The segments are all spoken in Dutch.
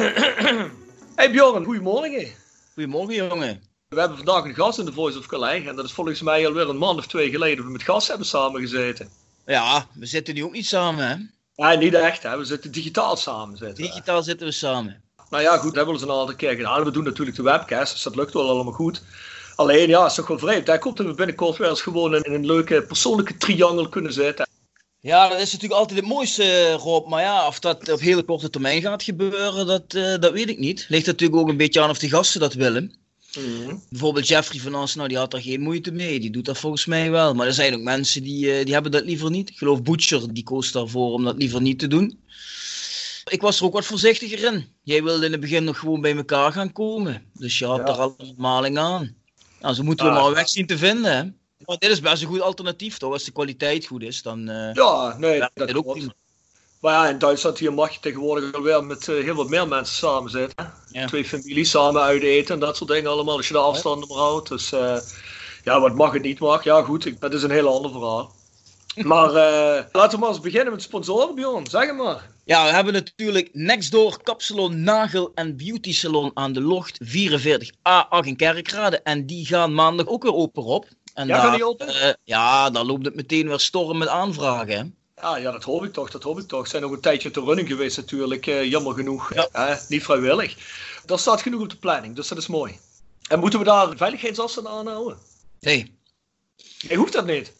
Hey Bjorn, goedemorgen. Goedemorgen jongen. We hebben vandaag een gast in de Voice of Calais. En dat is volgens mij alweer een maand of twee geleden dat we met gas hebben samengezeten. Ja, we zitten nu ook niet samen hè. Nee, niet echt. Hè. We zitten digitaal samen. Zitten we. Digitaal zitten we samen. Nou ja, goed, dat hebben we eens een aantal keer gedaan. We doen natuurlijk de webcast, dus dat lukt wel allemaal goed. Alleen ja, het is toch wel vreemd. Hij komt dat we binnenkort weer eens gewoon in een leuke persoonlijke triangel kunnen zitten. Ja, dat is natuurlijk altijd het mooiste Rob. Maar ja, of dat op hele korte termijn gaat gebeuren, dat, eh, dat weet ik niet. Ligt natuurlijk ook een beetje aan of die gasten dat willen. Mhm. Bijvoorbeeld Jeffrey van As, nou die had er geen moeite mee. Die doet dat volgens mij wel. Maar er zijn ook mensen die, eh, die hebben dat liever niet. Ik geloof Butcher, die koos daarvoor om dat liever niet te doen. Ik was er ook wat voorzichtiger in. Jij wilde in het begin nog gewoon bij elkaar gaan komen. Dus je had Ja. er al een maling aan. Nou, zo moeten we Ah. maar een weg zien te vinden. Hè? Maar dit is best een goed alternatief toch? Als de kwaliteit goed is, dan eh Ja, nee, dat dit ook klopt. prima. Maar ja, in Duitsland hier mag je tegenwoordig alweer met eh, heel wat meer mensen samen zitten. Ja. Twee families samen uit eten en dat soort dingen allemaal. Als je de afstanden maar houdt. Dus eh, ja, wat mag en niet mag. Ja, goed, ik- dat is een heel ander verhaal. Maar eh, laten we maar eens beginnen met sponsoren, Bjorn. Zeg het maar. Ja, we hebben natuurlijk Nextdoor Kapsalon Nagel en Beauty Salon aan de Locht 44A8 in Kerkrade. En die gaan maandag ook weer open op. En Ja, daar, eh, ja, dan loopt het meteen weer storm met aanvragen. Hè? Ja, ja, dat hoop ik toch, dat hoop ik toch. Zijn nog een tijdje te running geweest natuurlijk, eh, jammer genoeg. Ja. Niet vrijwillig. Daar staat genoeg op de planning, dus dat is mooi. En moeten we daar veiligheidsafstand aan houden? Nee, Nee, hoeft dat niet.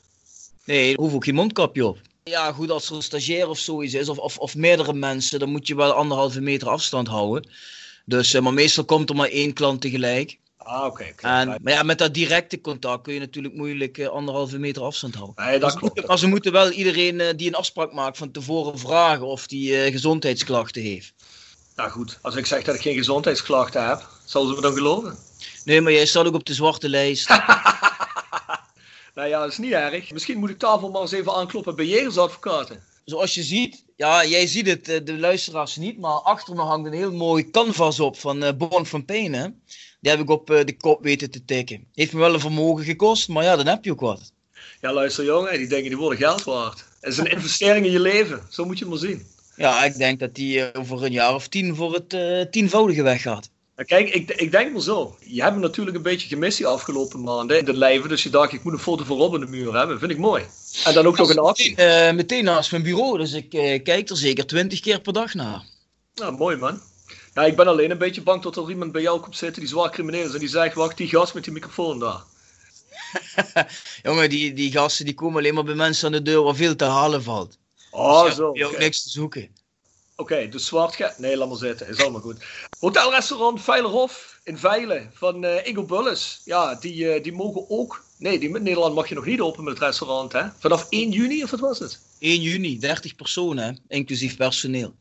nee, hoeft ook geen mondkapje op. Ja, goed, als er een stagiair of zoiets is, of, of, of meerdere mensen, dan moet je wel anderhalve meter afstand houden. Dus, eh, maar meestal komt er maar één klant tegelijk. Ah, oké. maar ja, met dat directe contact kun je natuurlijk moeilijk eh, anderhalve meter afstand houden. Nee, dat Maar ze klopt. moeten- Maar ze moeten wel iedereen eh, die een afspraak maakt van tevoren vragen of die eh, gezondheidsklachten heeft. Nou goed, als ik zeg dat ik geen gezondheidsklachten heb, zal ze me dan geloven? Nee, maar jij staat ook op de zwarte lijst. Nou ja, dat is niet erg. Misschien moet ik tafel maar eens even aankloppen bij Jegersadvocaten. Zoals je ziet, ja, jij ziet het, eh, de luisteraars niet, maar achter me hangt een heel mooi canvas op van eh Born Pain. Hè? Die heb ik op eh, de kop weten te tikken. Heeft me wel een vermogen gekost, maar ja, dan heb je ook wat. Ja, luister jongen, die dingen die worden geld waard. Het is een investering in je leven, zo moet je het maar zien. Ja, ik denk dat die over een jaar of tien voor het eh, tienvoudige weggaat. Kijk, ik, ik denk maar zo. Je hebt me natuurlijk een beetje gemist die afgelopen maanden in de lijven. Dus je dacht, ik moet een foto van Rob in de muur hebben. Vind ik mooi. En dan ook nog een actie. Eh, meteen naast mijn bureau, dus ik eh, kijk er zeker twintig keer per dag naar. Nou, mooi man. Ja, ik ben alleen een beetje bang dat er iemand bij jou komt zitten die zwaar crimineel is. En die zegt, wacht, die gast met die microfoon daar. Jongen, die, die gasten die komen alleen maar bij mensen aan de deur waar veel te halen valt. Oh, Dus zo. je ook Oké, niks te zoeken. Oké, dus zwart gaat. Nee, laat maar zitten. Is allemaal goed. Hotelrestaurant Veilerhof in Veilen van eh Ingo Bulles. Ja, die, eh, die mogen ook. Nee, die, in Nederland mag je nog niet open met het restaurant, hè? Vanaf 1 juni, of wat was het? 1 juni, 30 personen, inclusief personeel.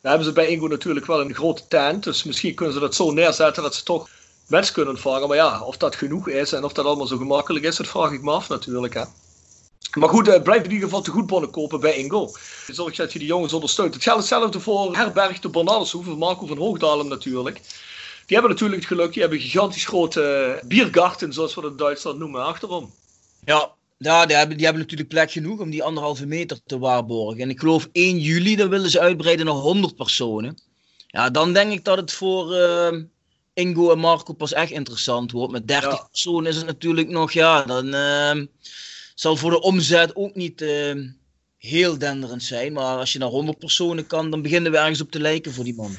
Dan hebben ze bij Ingo natuurlijk wel een grote tent. Dus misschien kunnen ze dat zo neerzetten dat ze toch mensen kunnen ontvangen. Maar ja, of dat genoeg is en of dat allemaal zo gemakkelijk is, dat vraag ik me af natuurlijk. Hè. Maar goed, uh, blijf in ieder geval te goed bonnen kopen bij Ingo. Zorg dat je die jongens ondersteunt. Het geldt hetzelfde voor Herberg de Bernardeshoeve, Marco van Hoogdalem natuurlijk. Die hebben natuurlijk het geluk, die hebben een gigantisch grote biergarten, zoals we dat in Duitsland noemen, achterom. Ja, ja die, hebben, die hebben natuurlijk plek genoeg om die anderhalve meter te waarborgen. En ik geloof 1 juli, dan willen ze uitbreiden naar 100 personen. Ja, dan denk ik dat het voor uh, Ingo en Marco pas echt interessant wordt. Met 30 personen is het natuurlijk nog, ja, dan uh, zal voor de omzet ook niet uh, heel denderend zijn. Maar als je naar 100 personen kan, dan beginnen we ergens op te lijken voor die man.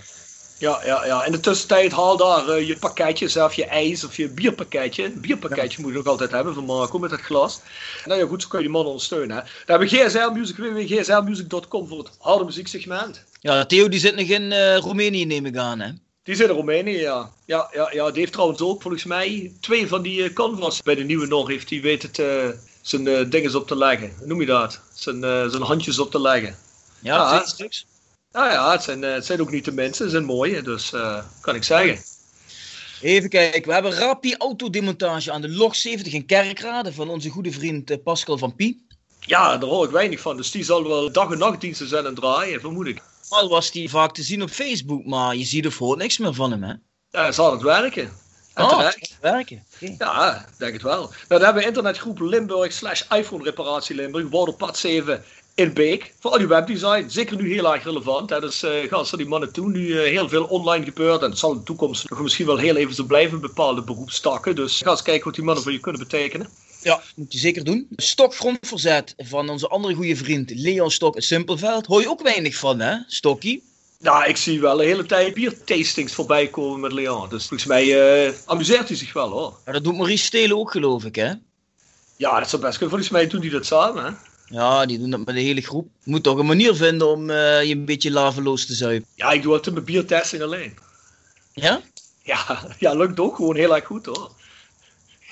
Ja, ja, ja. In de tussentijd haal daar uh, je pakketje, zelf je ijs of je bierpakketje. Een bierpakketje moet je nog altijd hebben van Marco met het glas. Nou ja, goed, zo kun je die man ondersteunen. Hè. Daar hebben we GSL Music, www.gslmusic.com voor het harde muzieksegment. Ja, Theo die zit nog in uh, Roemenië, neem ik aan, hè? Die zit in Roemenië, ja. Ja, ja, ja. Die heeft trouwens ook, volgens mij, twee van die uh, canvas bij de nieuwe nog heeft. Die weet het, zijn uh, dinges op te leggen. Hoe noem je dat? Zijn, zijn handjes op te leggen. Ja, ja twee stuks. Nou ja, het zijn, het zijn ook niet de mensen, het zijn mooie, dus kan ik zeggen. Even kijken, we hebben Rapi autodemontage aan de log 70 in Kerkrade van onze goede vriend Pascal van Pie. Ja, daar hoor ik weinig van, dus die zal wel dag- en nachtdiensten zijn en draaien, vermoed ik. Al was die vaak te zien op Facebook, maar je ziet er voor niks meer van hem, hè? Ja, zal het werken. Oh, het werken. Okay. Ja, denk het wel. Nou, dan hebben we internetgroep Limburg slash iPhone reparatie Limburg, Wouderpad 7 in Beek. Voor al die webdesign, zeker nu heel erg relevant. Hè. Dus uh, gaan ze die mannen toe. Nu uh, heel veel online gebeurt en het zal in de toekomst nog misschien wel heel even zo blijven bepaalde beroepstakken. Dus ga eens kijken wat die mannen voor je kunnen betekenen. Ja, moet je zeker doen. Stokgrondverzet van onze andere goede vriend Leon Stok Simpelveld. Hoor je ook weinig van, hè, Stokkie? Ja, ik zie wel de hele tijd biertastings voorbij komen met Leon. Dus volgens mij uh, amuseert hij zich wel, hoor. Ja, dat doet Maurice Stelen ook, geloof ik, hè? Ja, dat zou best kunnen. Volgens mij doen die dat samen, hè? Ja, die doen dat met de hele groep. Je moet toch een manier vinden om uh, je een beetje laveloos te zuipen. Ja, ik doe altijd mijn biertesting alleen. Ja? Ja, ja, lukt ook gewoon heel erg goed, hoor.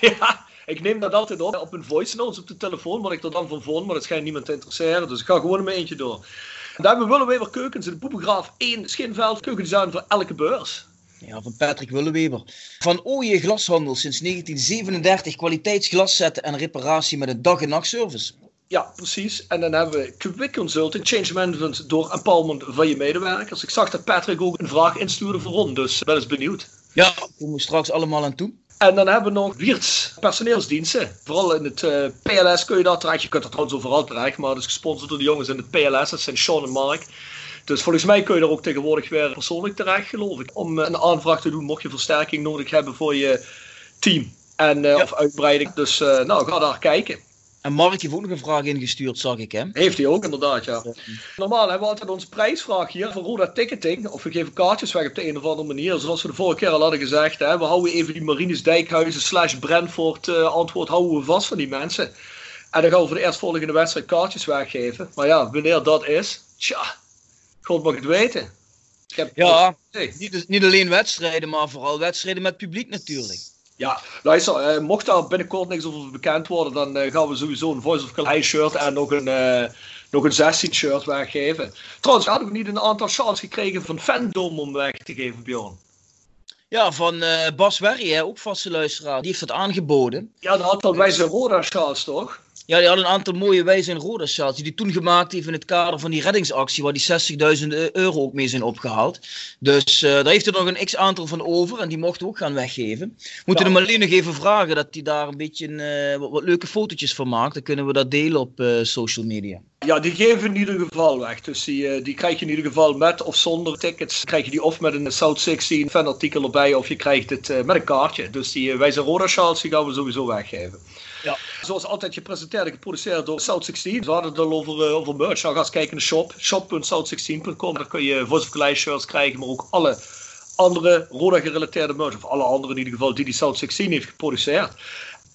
Ja, ik neem dat altijd op op een voice notes op de telefoon, wat ik er dan van vond, maar dat schijnt niemand te interesseren. Dus ik ga gewoon in mijn eentje door. Daar hebben we Willeweber Keukens in de Poepengraaf 1 Schinveld. Keukendesign voor elke beurs. Ja, van Patrick Willeweber. Van Ooije Glashandel sinds 1937 kwaliteitsglas en reparatie met een dag- en nachtservice. Ja, precies. En dan hebben we Quick Consulting, Change Management door empowerment van je medewerkers. Ik zag dat Patrick ook een vraag instuurde voor Ron, dus ben eens benieuwd. Ja, daar komen we straks allemaal aan toe. En dan hebben we nog Wiertz personeelsdiensten. Vooral in het uh, PLS kun je daar terecht. Je kunt er trouwens overal terecht, maar dat is gesponsord door de jongens in het PLS. Dat zijn Sean en Mark. Dus volgens mij kun je er ook tegenwoordig weer persoonlijk terecht, geloof ik. Om een aanvraag te doen mocht je versterking nodig hebben voor je team. En, uh, ja. Of uitbreiding. Dus uh, nou, ga daar kijken. En Mark heeft ook nog een vraag ingestuurd, zag ik hè? Heeft hij ook, inderdaad, ja. Normaal hebben we altijd onze prijsvraag hier voor Roda Ticketing. Of we geven kaartjes weg op de een of andere manier. Zoals we de vorige keer al hadden gezegd. Hè. We houden even die Marines Dijkhuizen slash Brentford uh, antwoord houden we vast van die mensen. En dan gaan we voor de eerstvolgende wedstrijd kaartjes weggeven. Maar ja, wanneer dat is, tja, God mag het weten. Ik heb ja, niet, niet alleen wedstrijden, maar vooral wedstrijden met publiek natuurlijk. Ja, luister, uh, mocht daar binnenkort niks over bekend worden, dan uh, gaan we sowieso een Voice of Calais shirt en nog een, uh, nog een 16 shirt weggeven. Trouwens, hadden we niet een aantal shots gekregen van Fandom om weg te geven, Bjorn? Ja, van Bas Werry, hè, ook vaste luisteraar. Die heeft dat aangeboden. Ja, een aantal wijze Roda shots, toch? Ja, die had een aantal mooie wijze en rode shots die hij toen gemaakt heeft in het kader van die reddingsactie waar die 60.000 euro ook mee zijn opgehaald. Dus uh, daar heeft hij nog een x aantal van over en die mochten we ook gaan weggeven. Moeten ja. hem alleen nog even vragen dat hij daar een beetje uh, wat, wat, leuke fotootjes van maakt. Dan kunnen we dat delen op uh, social media. Ja, die geven we in ieder geval weg. Dus die, die krijg je in ieder geval met of zonder tickets. Krijg je die of met een South 16 fanartikel erbij of je krijgt het met een kaartje. Dus die wijze rode shots die gaan we sowieso weggeven. Ja. Zoals altijd gepresenteerd en geproduceerd door South 16. We hadden het al over, over merch. Nou, ga eens kijken in de shop. shop.south16.com. Daar kun je Voice of Calais shirts krijgen, maar ook alle andere Roda gerelateerde merch. Of alle andere in ieder geval die die South 16 heeft geproduceerd.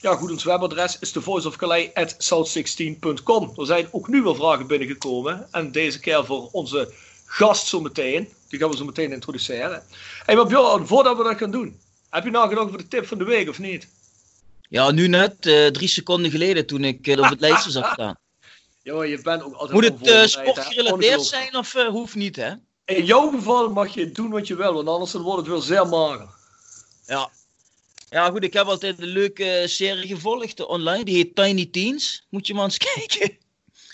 Ja, goed, ons webadres is thevoiceofcalais.south16.com. Er zijn ook nu wel vragen binnengekomen. En deze keer voor onze gast zometeen. Die gaan we zo meteen introduceren. Hey, maar Bjorn, voordat we dat gaan doen. Heb je nagedacht over de tip van de week of niet? Ja, nu net, uh, drie seconden geleden toen ik uh, op het lijstje zag staan. Jo, je bent ook altijd Moet het uh, sportgerelateerd zijn of hoeft niet, hè? In jouw geval mag je doen wat je wil, want anders wordt het wel zeer mager. Ja. Ja, goed, ik heb altijd een leuke serie gevolgd online. Die heet Tiny Teens. Moet je maar eens kijken.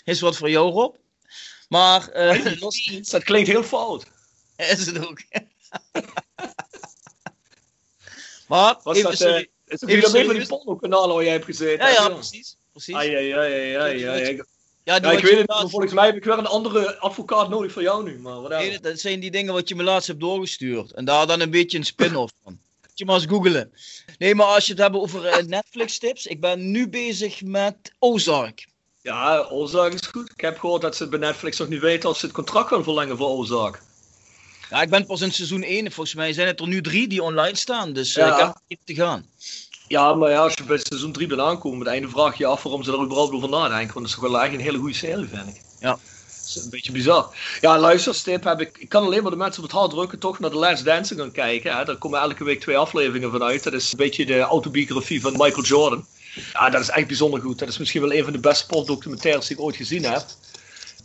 Is wat voor jou, Rob. Maar, los... dat klinkt heel fout. Is het ook. maar, Was even dat, Uh, is het even van die porno-kanalen waar jij hebt gezeten? Ja, ja, precies. precies. Ah, ja, ja, ja, ja, ja, ja. Ik weet het, laatst... volgens mij heb ik weer een andere advocaat nodig voor jou nu. Maar nee, dat zijn die dingen wat je me laatst hebt doorgestuurd. En daar dan een beetje een spin-off van. Moet je maar eens googelen. Nee, maar als je het hebt over uh, Netflix-tips. Ik ben nu bezig met Ozark. Ja, Ozark is goed. Ik heb gehoord dat ze bij Netflix nog niet weten of ze het contract gaan verlengen voor Ozark. Ja, ik ben pas in seizoen 1. Volgens mij zijn het er nu drie die online staan. Dus uh, ik heb even te gaan. Ja, maar ja, als je bij seizoen 3 bent aankomen, het einde vraag je af waarom ze er überhaupt over nadenken. Want dat is toch wel eigenlijk een hele goede serie, vind ik. Ja. Dat is een beetje bizar. Ja, luister, heb ik, ik kan alleen maar de mensen op het hart drukken toch naar de Last Dance gaan kijken. Hè. Daar komen elke week twee afleveringen van uit. Dat is een beetje de autobiografie van Michael Jordan. Ja, dat is echt bijzonder goed. Dat is misschien wel een van de beste sportdocumentaires die ik ooit gezien heb.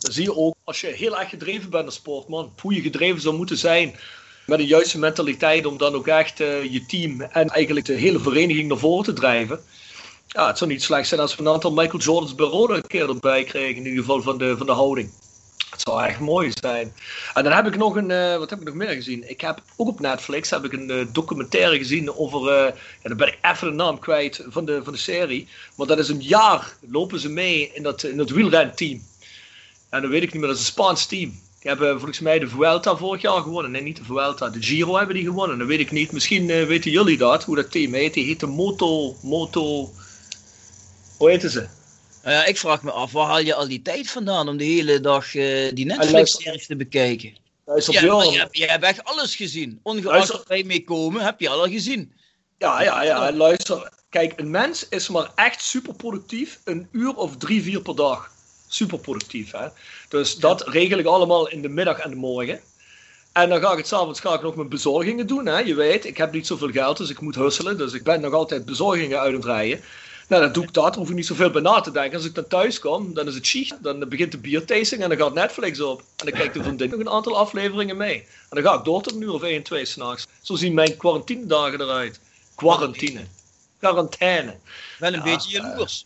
Dan zie je ook, als je heel erg gedreven bent als sportman, hoe je gedreven zou moeten zijn met een juiste mentaliteit om dan ook echt uh, je team en eigenlijk de hele vereniging naar voren te drijven. Ja, het zou niet slecht zijn als we een aantal Michael Jordans bij een keer erbij kregen, in ieder geval van de, van de houding. Het zou echt mooi zijn. En dan heb ik nog een, uh, wat heb ik nog meer gezien? Ik heb ook op Netflix heb ik een uh, documentaire gezien over, uh, ja, dan ben ik even de naam kwijt van de, van de serie. Maar dat is een jaar lopen ze mee in dat, in dat wielrenteam. En dan weet ik niet meer, dat is een Spaans team. Die hebben volgens mij de Vuelta vorig jaar gewonnen. Nee, niet de Vuelta. De Giro hebben die gewonnen. Dat weet ik niet. Misschien uh, weten jullie dat, hoe dat team heet. Die heet de Moto... Moto... Hoe heten ze? Ja, ik vraag me af, waar haal je al die tijd vandaan om de hele dag uh, die Netflix-series te bekijken? Luister, ja, je, hebt, je hebt echt alles gezien. Ongeacht dat wij meekomen, heb je al gezien. Ja, ja, ja. Luister, kijk, een mens is maar echt super productief een uur of drie, vier per dag super productief. Hè? Dus dat regel ik allemaal in de middag en de morgen. En dan ga ik het s'avonds ga ik nog mijn bezorgingen doen. Hè? Je weet, ik heb niet zoveel geld, dus ik moet husselen. Dus ik ben nog altijd bezorgingen uit het rijden. Nou, dan doe ik dat. Daar hoef ik niet zoveel bij na te denken. Als ik dan thuis kom, dan is het chic. Dan begint de biertasting en dan gaat Netflix op. En dan kijkt de vriendin nog een aantal afleveringen mee. En dan ga ik door tot een uur of 1, 2 s'nachts. Zo zien mijn quarantinedagen eruit. Quarantine. Quarantaine. Wel een beetje jaloers.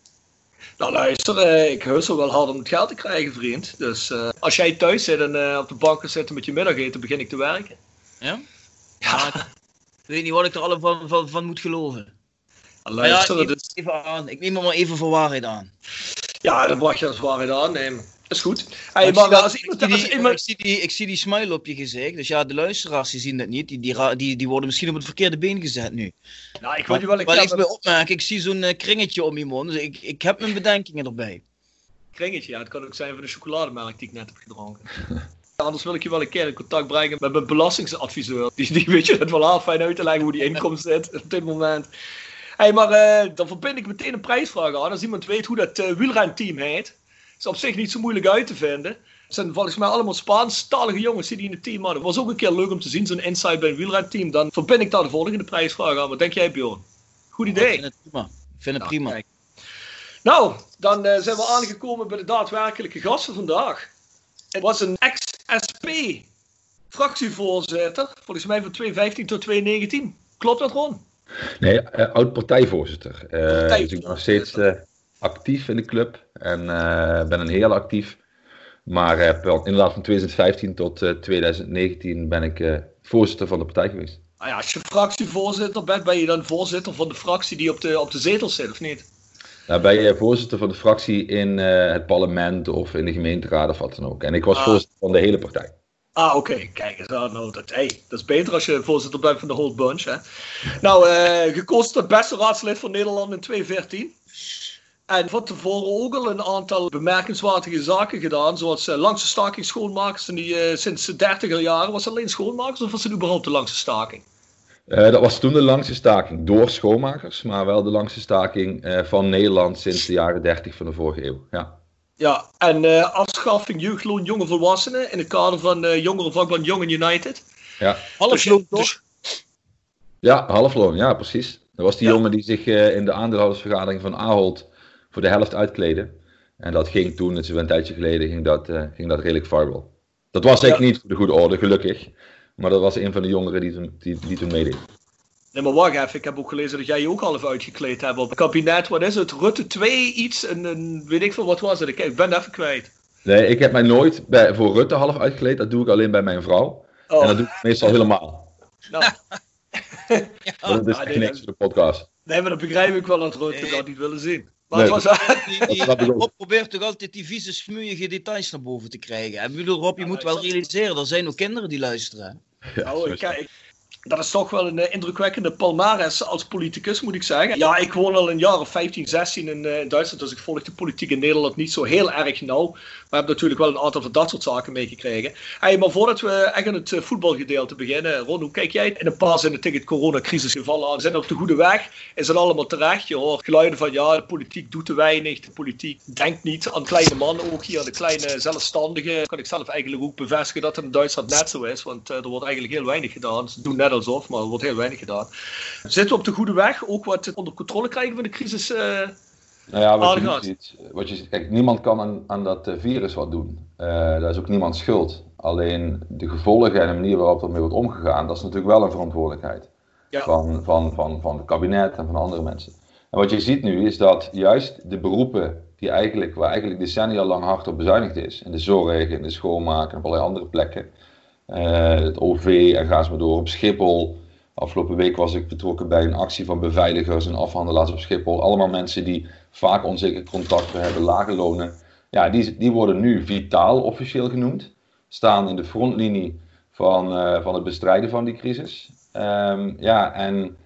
Nou luister, uh, ik hussel wel hard om het geld te krijgen, vriend. Dus uh, als jij thuis zit en uh, op de bank zit met je middageten, begin ik te werken. Ja? Ja. ik weet niet wat ik er alle van, van, van moet geloven. Luister, ja, neem even aan. ik neem er maar even voor waarheid aan. Ja, dan mag je als waarheid aannemen. Is goed. Hey, maar, als iemand, als iemand... ik, zie die, ik zie die smile op je gezicht. Dus ja, de luisteraars die zien dat niet. Die, die, die, die worden misschien op het verkeerde been gezet nu. Nou, ik weet je wel. Ik wil opmerken, ik zie zo'n uh, kringetje om je mond. Dus ik, ik heb mijn bedenkingen erbij. Kringetje, ja. Het kan ook zijn van de chocolademelk die ik net heb gedronken. Anders wil ik je wel een keer in contact brengen met mijn belastingsadviseur. Die, die weet je het wel af fijn uit te leggen hoe die inkomst zit op dit moment. Hey, maar uh, dan verbind ik meteen een prijsvraag aan. Als iemand weet hoe dat uh, wielrenteam heet is op zich niet zo moeilijk uit te vinden. Het zijn volgens mij allemaal Spaanstalige jongens die in het team hadden. Het was ook een keer leuk om te zien, zo'n inside bij een wielrenteam. Dan verbind ik daar de volgende prijsvraag aan. Wat denk jij, Bjorn? Goed idee. Ik vind het prima. Ik vind het prima. Nou, dan uh, zijn we aangekomen bij de daadwerkelijke gasten vandaag. Het was een ex-SP fractievoorzitter, volgens mij van 2015 tot 2019. Klopt dat, Ron? Nee, uh, oud-partijvoorzitter. Uh, dus ik ben nog steeds actief in de club en uh, ben een heel actief. Maar inderdaad van 2015 tot uh, eh, 2019 ben ik uh, voorzitter van de partij geweest. Nou ja, als je fractievoorzitter bent, ben je dan voorzitter van de fractie die op de, op de zetel zit, of niet? Nou, ben je voorzitter van de fractie in het parlement of in de gemeenteraad of wat dan ook. En ik was ah. voorzitter van de hele partij. Ah, oké. Kijk eens aan. Nou, dat, hey, dat is beter als je voorzitter bent van de whole bunch. Hè? Nou, uh, gekozen tot beste raadslid van Nederland in 2014. En van tevoren ook al een aantal bemerkenswaardige zaken gedaan, zoals uh, langste staking schoonmakers. En die uh, sinds 30 jaren was het alleen schoonmakers of was het überhaupt de langste staking? Uh, dat was toen de langste staking door schoonmakers, maar wel de langste staking van Nederland sinds de jaren 30 van de vorige eeuw. Ja, ja en afschaffing jeugdloon jonge volwassenen in het kader van jongerenvakbond Young United. Ja. Halfloon dus, toch? Ja, halfloon, ja precies. Dat was die jongen die zich in de aandeelhoudersvergadering van Ahold voor de helft uitkleden. En dat ging toen, het is een tijdje geleden, ging dat, uh, ging dat redelijk viral. Dat was zeker niet voor de goede orde, gelukkig. Maar dat was een van de jongeren die toen, die, die toen meedeed. Nee, maar wacht even. Ik heb ook gelezen dat jij je ook half uitgekleed hebt op het kabinet. Wat is het? Rutte 2 iets? En, en weet ik veel, wat was het? Ik, ik ben even kwijt. Nee, ik heb mij nooit bij, voor Rutte half uitgekleed. Dat doe ik alleen bij mijn vrouw. Oh. En dat doe ik meestal helemaal. Nou, dat is echt nee, niks dat- voor de podcast. nee, maar dat begrijp ik wel dat Rutte Nee. dat niet willen zien. Maar Nee. het was... Die, Dat die, snap ik ook. Rob probeert toch altijd die vieze, smuïge details naar boven te krijgen. Ik bedoel, Rob, je Ja, moet wel realiseren, er zijn ook kinderen die luisteren. Nou, ik, dat is toch wel een eh, indrukwekkende palmares als politicus, moet ik zeggen. Ja, ik woon al een jaar of 15, 16 in, eh, in Duitsland, dus ik volg de politiek in Nederland niet zo heel erg nauw. Maar heb natuurlijk wel een aantal van dat soort zaken meegekregen. Maar voordat we echt aan het eh, voetbalgedeelte beginnen, Ron, hoe kijk jij in een paar zinnen tegen het coronacrisis-geval aan? Zijn we op de goede weg? Is het allemaal terecht? Je hoort geluiden van ja, de politiek doet te weinig, de politiek denkt niet aan kleine mannen, ook hier aan de kleine zelfstandigen. Kan ik zelf eigenlijk ook bevestigen dat het in Duitsland net zo is, want eh, er wordt eigenlijk heel weinig gedaan. Ze doen net alsof, maar er wordt heel weinig gedaan. Zitten we op de goede weg? Ook wat onder controle krijgen van de crisis? eh, Nou ja, wat je, nu aardig ziet, wat je ziet, kijk, niemand kan aan, aan dat eh, virus wat doen. Eh daar is ook niemand schuld. Alleen de gevolgen en de manier waarop ermee wordt omgegaan, dat is natuurlijk wel een verantwoordelijkheid. Ja. Van, van, van, van het kabinet en van andere mensen. En wat je ziet nu is dat juist de beroepen die eigenlijk, waar eigenlijk decennia lang hard op bezuinigd is, in de zorg, in de schoonmaak en op allerlei andere plekken, eh, het OV en ga eens maar door op Schiphol. Afgelopen week was ik betrokken bij een actie van beveiligers en afhandelaars op Schiphol. Allemaal mensen die vaak onzeker contracten hebben, lage lonen. Ja, die, die worden nu vitaal officieel genoemd. Staan in de frontlinie van, eh, van het bestrijden van die crisis. Ehm, ja, en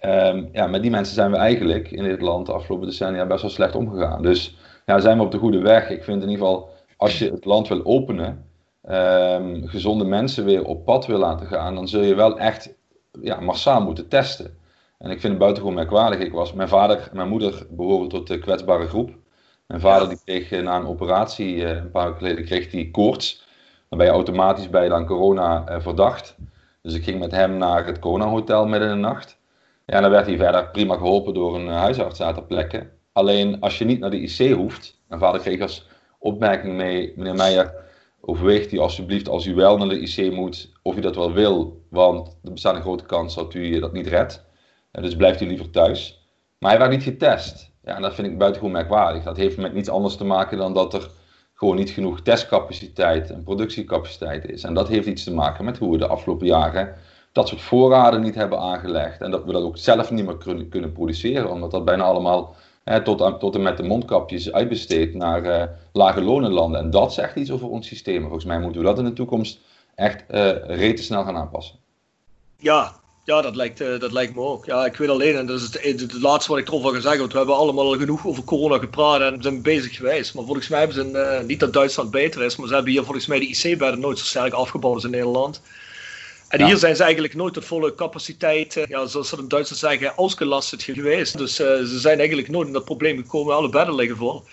ehm, ja, met die mensen zijn we eigenlijk in dit land de afgelopen decennia best wel slecht omgegaan. Dus ja, zijn we op de goede weg. Ik vind in ieder geval, als je het land wil openen, ehm, gezonde mensen weer op pad wil laten gaan, dan zul je wel echt ja, massaal moeten testen. En ik vind het buitengewoon merkwaardig. Ik was, mijn vader en mijn moeder behoren tot de kwetsbare groep. Mijn vader die kreeg eh, na een operatie eh, een paar weken geleden kreeg die koorts. Dan ben je automatisch bij dan corona eh, verdacht. Dus ik ging met hem naar het coronahotel midden in de nacht. Ja, en dan werd hij verder prima geholpen door een huisarts ter plekke. Alleen als je niet naar de IC hoeft. Mijn vader kreeg als opmerking mee, meneer Meijer, overweegt u alsjeblieft als u wel naar de IC moet, of u dat wel wil. Want er bestaat een grote kans dat u dat niet redt. Dus blijft u liever thuis. Maar hij werd niet getest. Ja, en dat vind ik buitengewoon merkwaardig. Dat heeft met niets anders te maken dan dat er gewoon niet genoeg testcapaciteit en productiecapaciteit is. En dat heeft iets te maken met hoe we de afgelopen jaren dat soort voorraden niet hebben aangelegd. En dat we dat ook zelf niet meer kunnen, produceren, omdat dat bijna allemaal hè, tot, tot en met de mondkapjes uitbesteed naar eh, lage lonenlanden. En dat zegt iets over ons systeem. Volgens mij moeten we dat in de toekomst echt rete snel gaan aanpassen. Ja, ja dat, lijkt, eh, dat lijkt me ook. Ja, ik weet alleen, en dat is het, het, het laatste wat ik erover ga zeggen, want we hebben allemaal al genoeg over corona gepraat en zijn bezig geweest. Maar volgens mij hebben ze, een, eh, niet dat Duitsland beter is, maar ze hebben hier volgens mij de IC-bedden nooit zo sterk afgebouwd als in Nederland. En Ja. hier zijn ze eigenlijk nooit tot volle capaciteit, eh, ja, zoals ze in Duitsland zeggen, ausgelastet geweest. Dus ze zijn eigenlijk nooit in dat probleem gekomen, alle bedden liggen vol.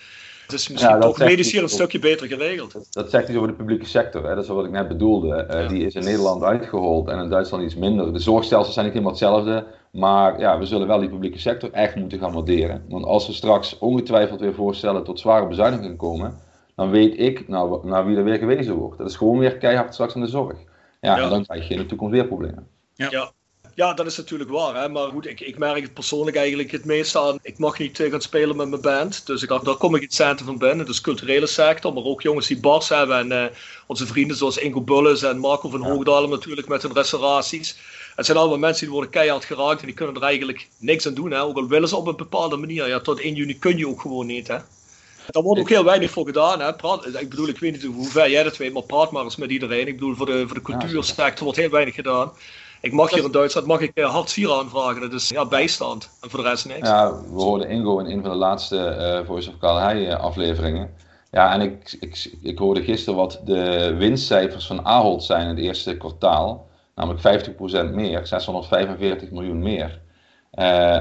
Het is misschien Ja, dat toch medisch hier een stukje beter geregeld. Dat zegt iets over de publieke sector. Hè? Dat is wat ik net bedoelde. Eh, Ja. Die is in Nederland uitgehold en in Duitsland iets minder. De zorgstelsels zijn niet helemaal hetzelfde. Maar ja, we zullen wel die publieke sector echt moeten gaan waarderen. Want als we straks ongetwijfeld weer voorstellen tot zware bezuinigingen komen, dan weet ik nou, naar wie er weer gewezen wordt. Dat is gewoon weer keihard straks aan de zorg. Ja, Ja. en dan krijg je in de toekomst weer problemen. Ja. ja, dat is natuurlijk waar. Hè? Maar goed, ik, ik merk het persoonlijk eigenlijk het meest aan. Ik mag niet eh, gaan spelen met mijn band. Dus ik dacht, daar kom ik iets centen van binnen. Dus culturele sector, maar ook jongens die bars hebben. En eh, onze vrienden zoals Ingo Bulles en Marco van Hoogdalen natuurlijk met hun restauraties. Het zijn allemaal mensen die worden keihard geraakt en die kunnen er eigenlijk niks aan doen. Hè? Ook al willen ze op een bepaalde manier. Ja, tot 1 juni kun je ook gewoon niet. Hè? Daar wordt ook heel weinig voor gedaan. Hè? Praat, ik bedoel, ik weet niet hoe ver jij dat weet, maar praat maar eens met iedereen. Ik bedoel, voor de, voor de cultuursector wordt heel weinig gedaan. Ik mag hier in Duitsland mag ik eh, hartstier aanvragen. Dat is ja, bijstand. En voor de rest niks. Ja, we hoorden Ingo in een van de laatste eh Voice of Karl Heij eh, afleveringen. Ja, en ik, ik, ik hoorde gisteren wat de winstcijfers van Ahold zijn in het eerste kwartaal. Namelijk 50% meer, 645 miljoen meer.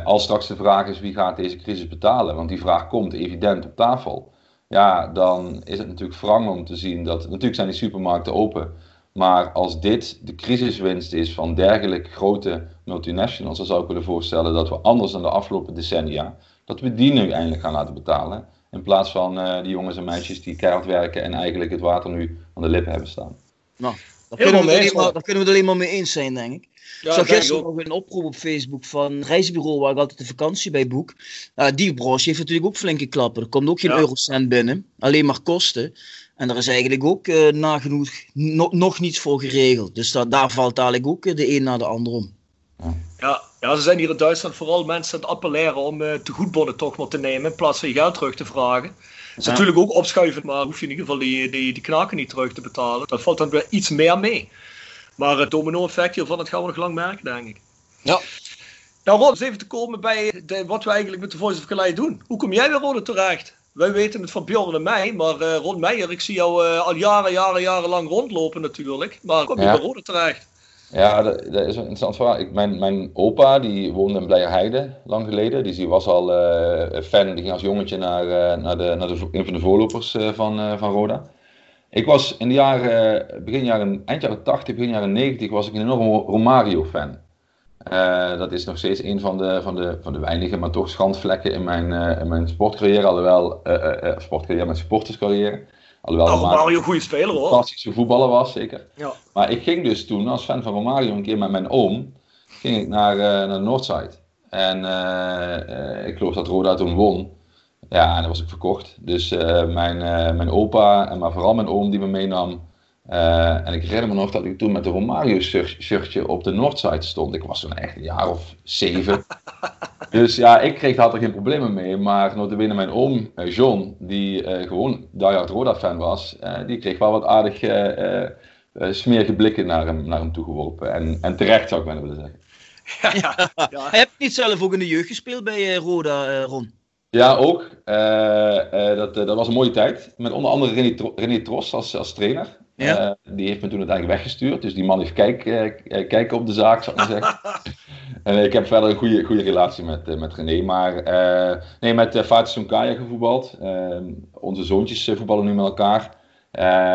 Als straks de vraag is wie gaat deze crisis betalen, want die vraag komt evident op tafel. Ja, dan is het natuurlijk wrang om te zien dat, natuurlijk zijn die supermarkten open. Maar als dit de crisiswinst is van dergelijke grote multinationals, dan zou ik willen voorstellen dat we anders dan de afgelopen decennia, dat we die nu eindelijk gaan laten betalen. In plaats van eh, die jongens en meisjes die keihard werken en eigenlijk het water nu aan de lippen hebben staan. Nou, Daar kunnen, we alleen maar, daar kunnen we het alleen maar mee eens zijn, denk ik. Ja, ik zag gisteren nog een oproep op Facebook van een reisbureau waar ik altijd de vakantie bij boek. Uh, die branche heeft natuurlijk ook flinke klappen. Er komt ook geen eurocent binnen, alleen maar kosten. En daar is eigenlijk ook uh, nagenoeg no nog niets voor geregeld. Dus dat, daar valt eigenlijk ook uh, de een na de ander om. Ja, ja, ze zijn hier in Duitsland vooral mensen aan het appelleren om uh, te goedbonnen toch maar te nemen in plaats van je geld terug te vragen. Dat is natuurlijk ook opschuiven, maar hoef je in ieder geval die, die, die knaken niet terug te betalen. Dat valt dan weer iets meer mee. Maar het domino-effect hiervan, dat gaan we nog lang merken, denk ik. Ja. Nou, Ron, eens even te komen bij de, wat we eigenlijk met de Voice of Calais doen. Hoe kom jij weer, Ron, terecht? Wij weten het van Bjorn en mij, maar uh, Ron Meijer, ik zie jou uh, al jaren, jaren, jaren lang rondlopen natuurlijk. Maar kom je ja. bij Rode terecht? Ja, dat, dat, is een interessant verhaal. Ik, mijn, mijn opa, die woonde in Blijerheide lang geleden. Dus die was al uh, fan, die ging als jongetje naar, naar, de, naar de, een van de voorlopers van, van Roda. Ik was in de jaren, begin jaren, eind jaren 80, begin jaren 90, was ik een enorme Romario-fan. Uh, dat is nog steeds een van de, van de, van de weinige, maar toch schandvlekken in mijn, uh, in mijn sportcarrière. Alhoewel, uh, sportcarrière, mijn supporterscarrière. Alhoewel nou, Romario een goede speler hoor. Fantastische voetballer was, zeker. Ja. Maar ik ging dus toen als fan van Romario een keer met mijn oom, ging ik naar, naar de Noordside. En ik geloof dat Roda toen won. Ja, en dan was ik verkocht. Dus mijn, mijn opa, en maar vooral mijn oom die me meenam uh, en ik herinner me nog dat ik toen met de Romario-shirtje op de Noordside stond. Ik was toen echt een jaar of zeven. dus ja, ik kreeg daar geen problemen mee. Maar notabene mijn oom, uh, John, die uh, gewoon diehard Roda-fan was, die kreeg wel wat aardig smerige blikken naar hem, naar hem toegeworpen. En, en terecht zou ik bijna willen zeggen. Ja, ja, ja. Heb je niet zelf ook in de jeugd gespeeld bij Roda, Ron? Ja, ook. dat, dat was een mooie tijd. Met onder andere René, René Tros als, als trainer. Ja. Uh, die heeft me toen uiteindelijk weggestuurd. Dus die man heeft kijk, uh, kijken op de zaak, zou ik maar zeggen. en ik heb verder een goede, goede relatie met, uh, met René. Maar nee, met uh, Fatih Sunkaya gevoetbald. Ehm, onze zoontjes voetballen nu met elkaar.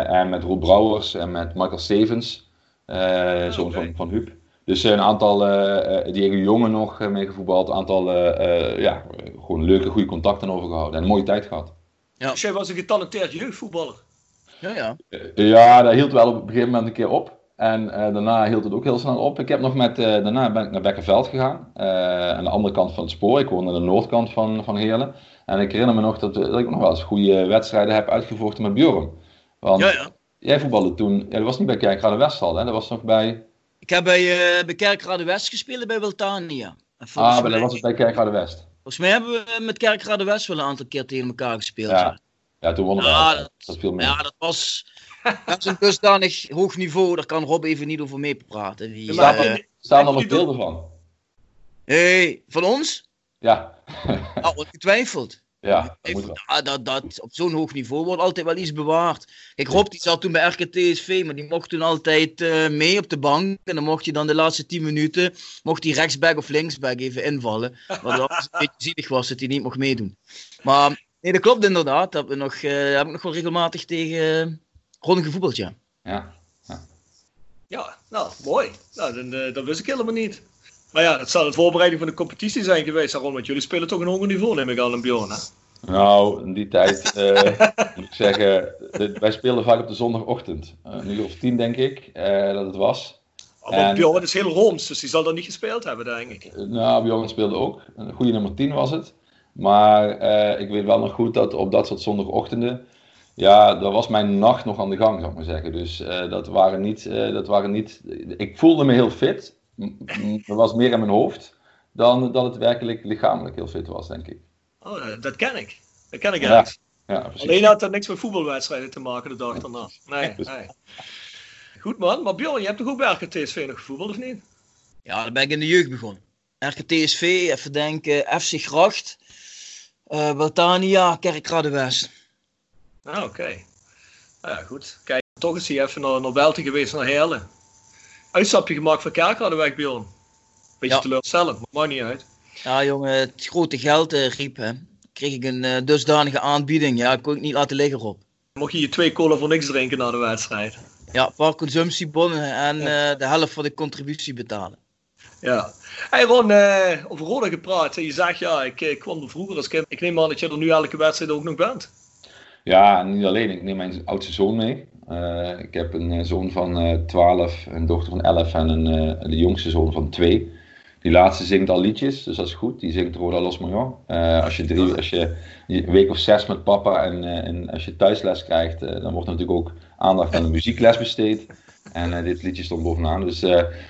en met Roel Brouwers en met Michael Stevens. Oh, zoon okay. van, van Huub. Dus een aantal, Diego Jongen nog mee gevoetbald. Een aantal, ja, gewoon leuke, goede contacten overgehouden. En een mooie tijd gehad. Ja. Dus jij was een getalenteerd jeugdvoetballer. Ja, ja. ja, dat hield wel op een gegeven moment een keer op. En uh, daarna hield het ook heel snel op. Ik heb nog met, uh, daarna ben ik naar Bekkenveld gegaan. Uh, aan de andere kant van het spoor. Ik woonde aan de noordkant van, van Heerlen. En ik herinner me nog dat, dat ik nog wel eens goede wedstrijden heb uitgevochten met Bjorn. Want ja, ja. jij voetbalde toen, ja, dat was niet bij Kerkrade West al, hè? dat was nog bij... Ik heb bij, bij Kerkrade West gespeeld bij Wiltania. Ah, maar dat was het bij Kerkrade West. Volgens mij hebben we met Kerkrade West wel een aantal keer tegen elkaar gespeeld. Ja. Ja, toen wonnen we. Ja, dat, dat viel mee. Ja, dat was, dat is een dusdanig hoog niveau. Daar kan Rob even niet over meepraten. Wie, staan, er, uh, staan er nog beelden van? Hey, van ons? Ja. oh, ongetwijfeld. Ja, dat, dat, dat, op zo'n hoog niveau wordt altijd wel iets bewaard. Kijk, Rob die zat toen bij RKTSV, maar die mocht toen altijd uh, mee op de bank. En dan mocht je dan de laatste 10 minuten, mocht hij rechtsback of linksback even invallen. Wat een beetje zielig was dat hij niet mocht meedoen. Maar Nee, dat klopt inderdaad. Dat we nog, uh, heb ik nog wel regelmatig tegen uh, Ron gevoetbald, ja. Ja. ja. Ja, nou, mooi. Nou, dan, uh, dat wist ik helemaal niet. Maar ja, het zal een voorbereiding van de competitie zijn geweest, Ron. Want jullie spelen toch een hoger niveau, neem ik aan, in Bjorn, hè? Nou, in die tijd moet ik zeggen, wij speelden vaak op de zondagochtend. uur of tien, denk ik, dat het was. Oh, maar en, Bjorn is heel Rooms, dus die zal dan niet gespeeld hebben, denk ik. nou, Bjorn speelde ook. Een goede nummer 10 was het. Maar uh, ik weet wel nog goed dat op dat soort zondagochtenden, ja, daar was mijn nacht nog aan de gang, zou ik maar zeggen. Dus uh, dat, waren niet, uh, dat waren niet. Ik voelde me heel fit. Er was meer in mijn hoofd dan dat het werkelijk lichamelijk heel fit was, denk ik. Oh, dat ken ik. Dat ken ik echt. Ja, ja, Alleen had dat niks met voetbalwedstrijden te maken de dag daarna. Nee, nee. Goed man, maar Bjorn, je hebt toch ook bij RKTSV nog gevoetbald of niet? Ja, dan ben ik in de jeugd begonnen. RKTSV, even denken, FC Gracht, uh, Waltania, Kerkrade West. Ah, oké. Okay. Ja, goed. Kijk, toch is hij even naar, naar Belten geweest, naar Heerlen. Uitstapje gemaakt van Kerkrade weg, Bjorn. Beetje ja. teleurstellend, maar maakt niet uit. Ja, jongen, het grote geld uh, riep, hè. Kreeg ik een uh, dusdanige aanbieding. Ja, ik kon ik niet laten liggen, op. Mocht je je twee cola voor niks drinken na de wedstrijd? Ja, een paar consumptiebonnen en ja. de helft van de contributie betalen. Ja. Hey Ron, uh, over Roda gepraat. Je zegt ja, ik, ik kwam er vroeger als kind. Ik neem aan dat je er nu elke wedstrijd ook nog bent. Ja, niet alleen. Ik neem mijn oudste zoon mee. ik heb een zoon van 12, een dochter van 11 en een, de jongste zoon van 2. Die laatste zingt al liedjes, dus dat is goed. Die zingt Roda Los Mayon. als je drie, als je een week of zes met papa en, en als je thuisles krijgt, dan wordt natuurlijk ook aandacht aan de muziekles besteed. En dit liedje stond bovenaan. Dus,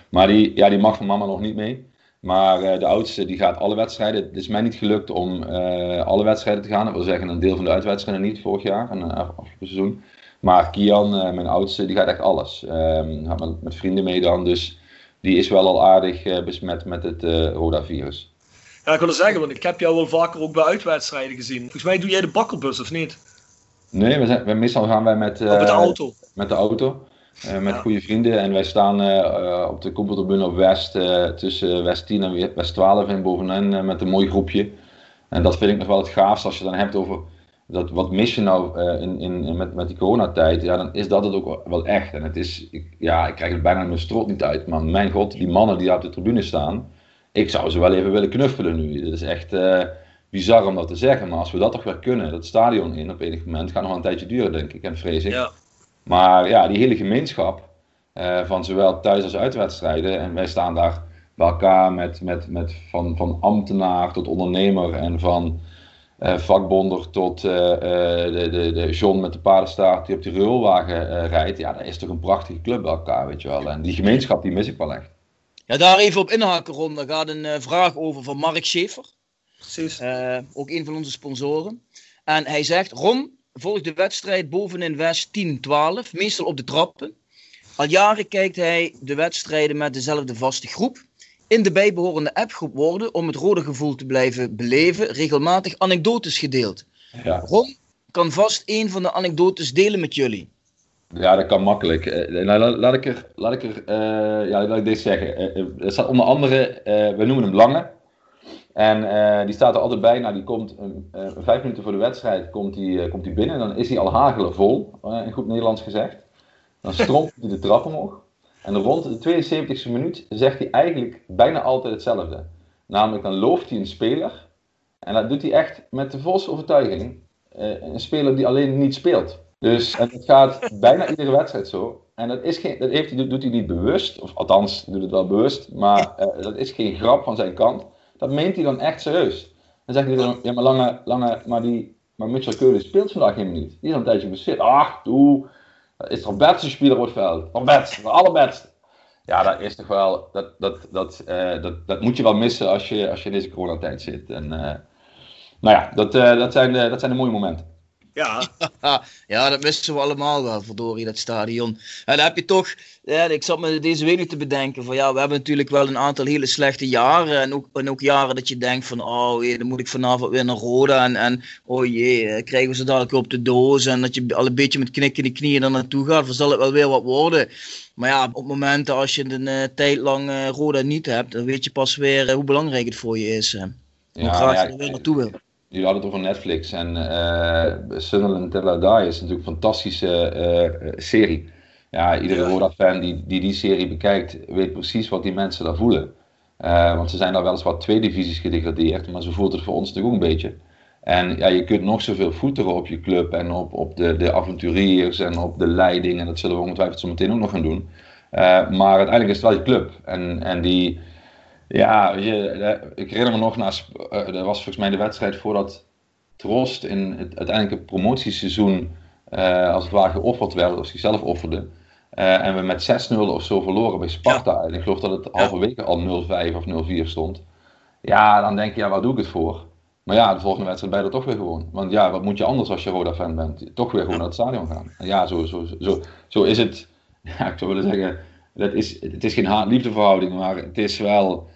maar die, ja, die mag van mama nog niet mee. Maar uh, de oudste die gaat alle wedstrijden. Het is mij niet gelukt om uh, alle wedstrijden te gaan. Dat wil zeggen een deel van de uitwedstrijden niet vorig jaar, een afgelopen seizoen. Maar Kian, uh, mijn oudste, die gaat echt alles. Um, gaat met, met, vrienden mee dan. Dus die is wel al aardig besmet met het Roda-virus. Ja, ik wil zeggen, want ik heb jou wel vaker ook bij uitwedstrijden gezien. Volgens mij doe jij de bakkelbus of niet? Nee, we zijn, we, meestal gaan wij met, met de auto. Met de auto. Uh, met goede vrienden. En wij staan uh, op de Koepeltribune op West, uh, tussen West 10 en West 12 in bovenin met een mooi groepje. En dat vind ik nog wel het gaafste als je dan hebt over dat, wat mis je nou in, in, met, met die coronatijd. Ja, dan is dat het ook wel echt. En het is, ik, ja, ik krijg het bijna mijn strot niet uit. Maar mijn god, die mannen die op de tribune staan. Ik zou ze wel even willen knuffelen nu. Het is echt bizar om dat te zeggen. Maar als we dat toch weer kunnen, dat stadion in op enig moment, gaat nog een tijdje duren denk ik. En vrees ik. Ja. Maar ja, die hele gemeenschap uh, van zowel thuis- als uitwedstrijden. En wij staan daar bij elkaar met, met, met van, van ambtenaar tot ondernemer en van uh, vakbonder tot uh, de, de, de John met de paardenstaart die op die railwagen rijdt. Ja, dat is toch een prachtige club bij elkaar, weet je wel. En die gemeenschap die mis ik wel echt. Ja, daar even op inhaken, Ron. Daar gaat een vraag over van Mark Schaefer. Precies. ook een van onze sponsoren. En hij zegt, Ron, volgt de wedstrijd bovenin West 10-12, meestal op de trappen. Al jaren kijkt hij de wedstrijden met dezelfde vaste groep. In de bijbehorende appgroep worden, om het rode gevoel te blijven beleven, regelmatig anekdotes gedeeld. Ja. Ron kan vast een van de anekdotes delen met jullie. Ja, dat kan makkelijk. Uh, nou, laat ik er, laat ik er uh, ja, laat ik dit zeggen. Uh, er staat onder andere, we noemen hem Lange. En uh, die staat er altijd bij. Nou, die komt uh, vijf minuten voor de wedstrijd komt die, komt die binnen. Dan is hij al hagelen vol, in goed Nederlands gezegd. Dan stroomt hij de trap omhoog. En rond de 72e minuut zegt hij eigenlijk bijna altijd hetzelfde. Namelijk, dan looft hij een speler. En dat doet hij echt met de volste overtuiging. een speler die alleen niet speelt. Dus en het gaat bijna iedere wedstrijd zo. En dat, is geen, dat heeft doet hij niet bewust. Of althans, doet het wel bewust. Maar dat is geen grap van zijn kant. Dat meent hij dan echt serieus. Dan zegt hij dan, ja maar lange, lange, maar die, maar Mitchell Keulen speelt vandaag helemaal niet. Die is een tijdje bezit. Ach, doe. Is toch beste speler op het veld? Best, de allerbeste. Ja, dat is toch wel, dat, dat, dat, uh, dat, dat moet je wel missen als je, als je in deze coronatijd zit. En, uh, nou ja, dat, uh, dat, zijn de, dat zijn de mooie momenten. Ja. ja, dat missen we allemaal wel, verdorie, dat stadion. En dan heb je toch, ja, ik zat me deze week nu te bedenken, van ja, we hebben natuurlijk wel een aantal hele slechte jaren. En ook, en ook jaren dat je denkt van, oh jee, dan moet ik vanavond weer naar Roda. En, en oh jee, eh, krijgen we ze dadelijk op de doos. En dat je al een beetje met knikken de knieën er naartoe gaat, dan zal het wel weer wat worden. Maar ja, op momenten als je een uh, tijd lang uh, Roda niet hebt, dan weet je pas weer uh, hoe belangrijk het voor je is. Hoe ja, graag ja, je er weer naartoe wil. Jullie hadden het over Netflix en uh, Sunderland Till Die is natuurlijk een fantastische uh, serie. Ja, iedere Roda-fan die, die die serie bekijkt, weet precies wat die mensen daar voelen. Uh, want ze zijn daar weliswaar twee divisies gedegradeerd, maar zo voelt het voor ons natuurlijk ook een beetje. En ja, je kunt nog zoveel voeteren op je club en op, op de, de avonturiers en op de leiding. En dat zullen we ongetwijfeld zo meteen ook nog gaan doen. maar uiteindelijk is het wel je club. En, en die, ja, je, ik herinner me nog, na, uh, dat was volgens mij de wedstrijd voordat Trost in het uiteindelijke promotieseizoen uh, als het ware geofferd werd, of zichzelf offerde. Uh, en we met 6-0 of zo verloren bij Sparta. En ik geloof dat het halverwege al 0-5 of 0-4 stond. Ja, dan denk je, ja, waar doe ik het voor? Maar ja, de volgende wedstrijd ben je er toch weer gewoon. Want ja, wat moet je anders als je Roda-fan bent? Toch weer gewoon naar het stadion gaan. En ja, zo, zo, zo, zo is het. Ja, ik zou willen zeggen, dat is, het is geen haat-liefdeverhouding, maar het is wel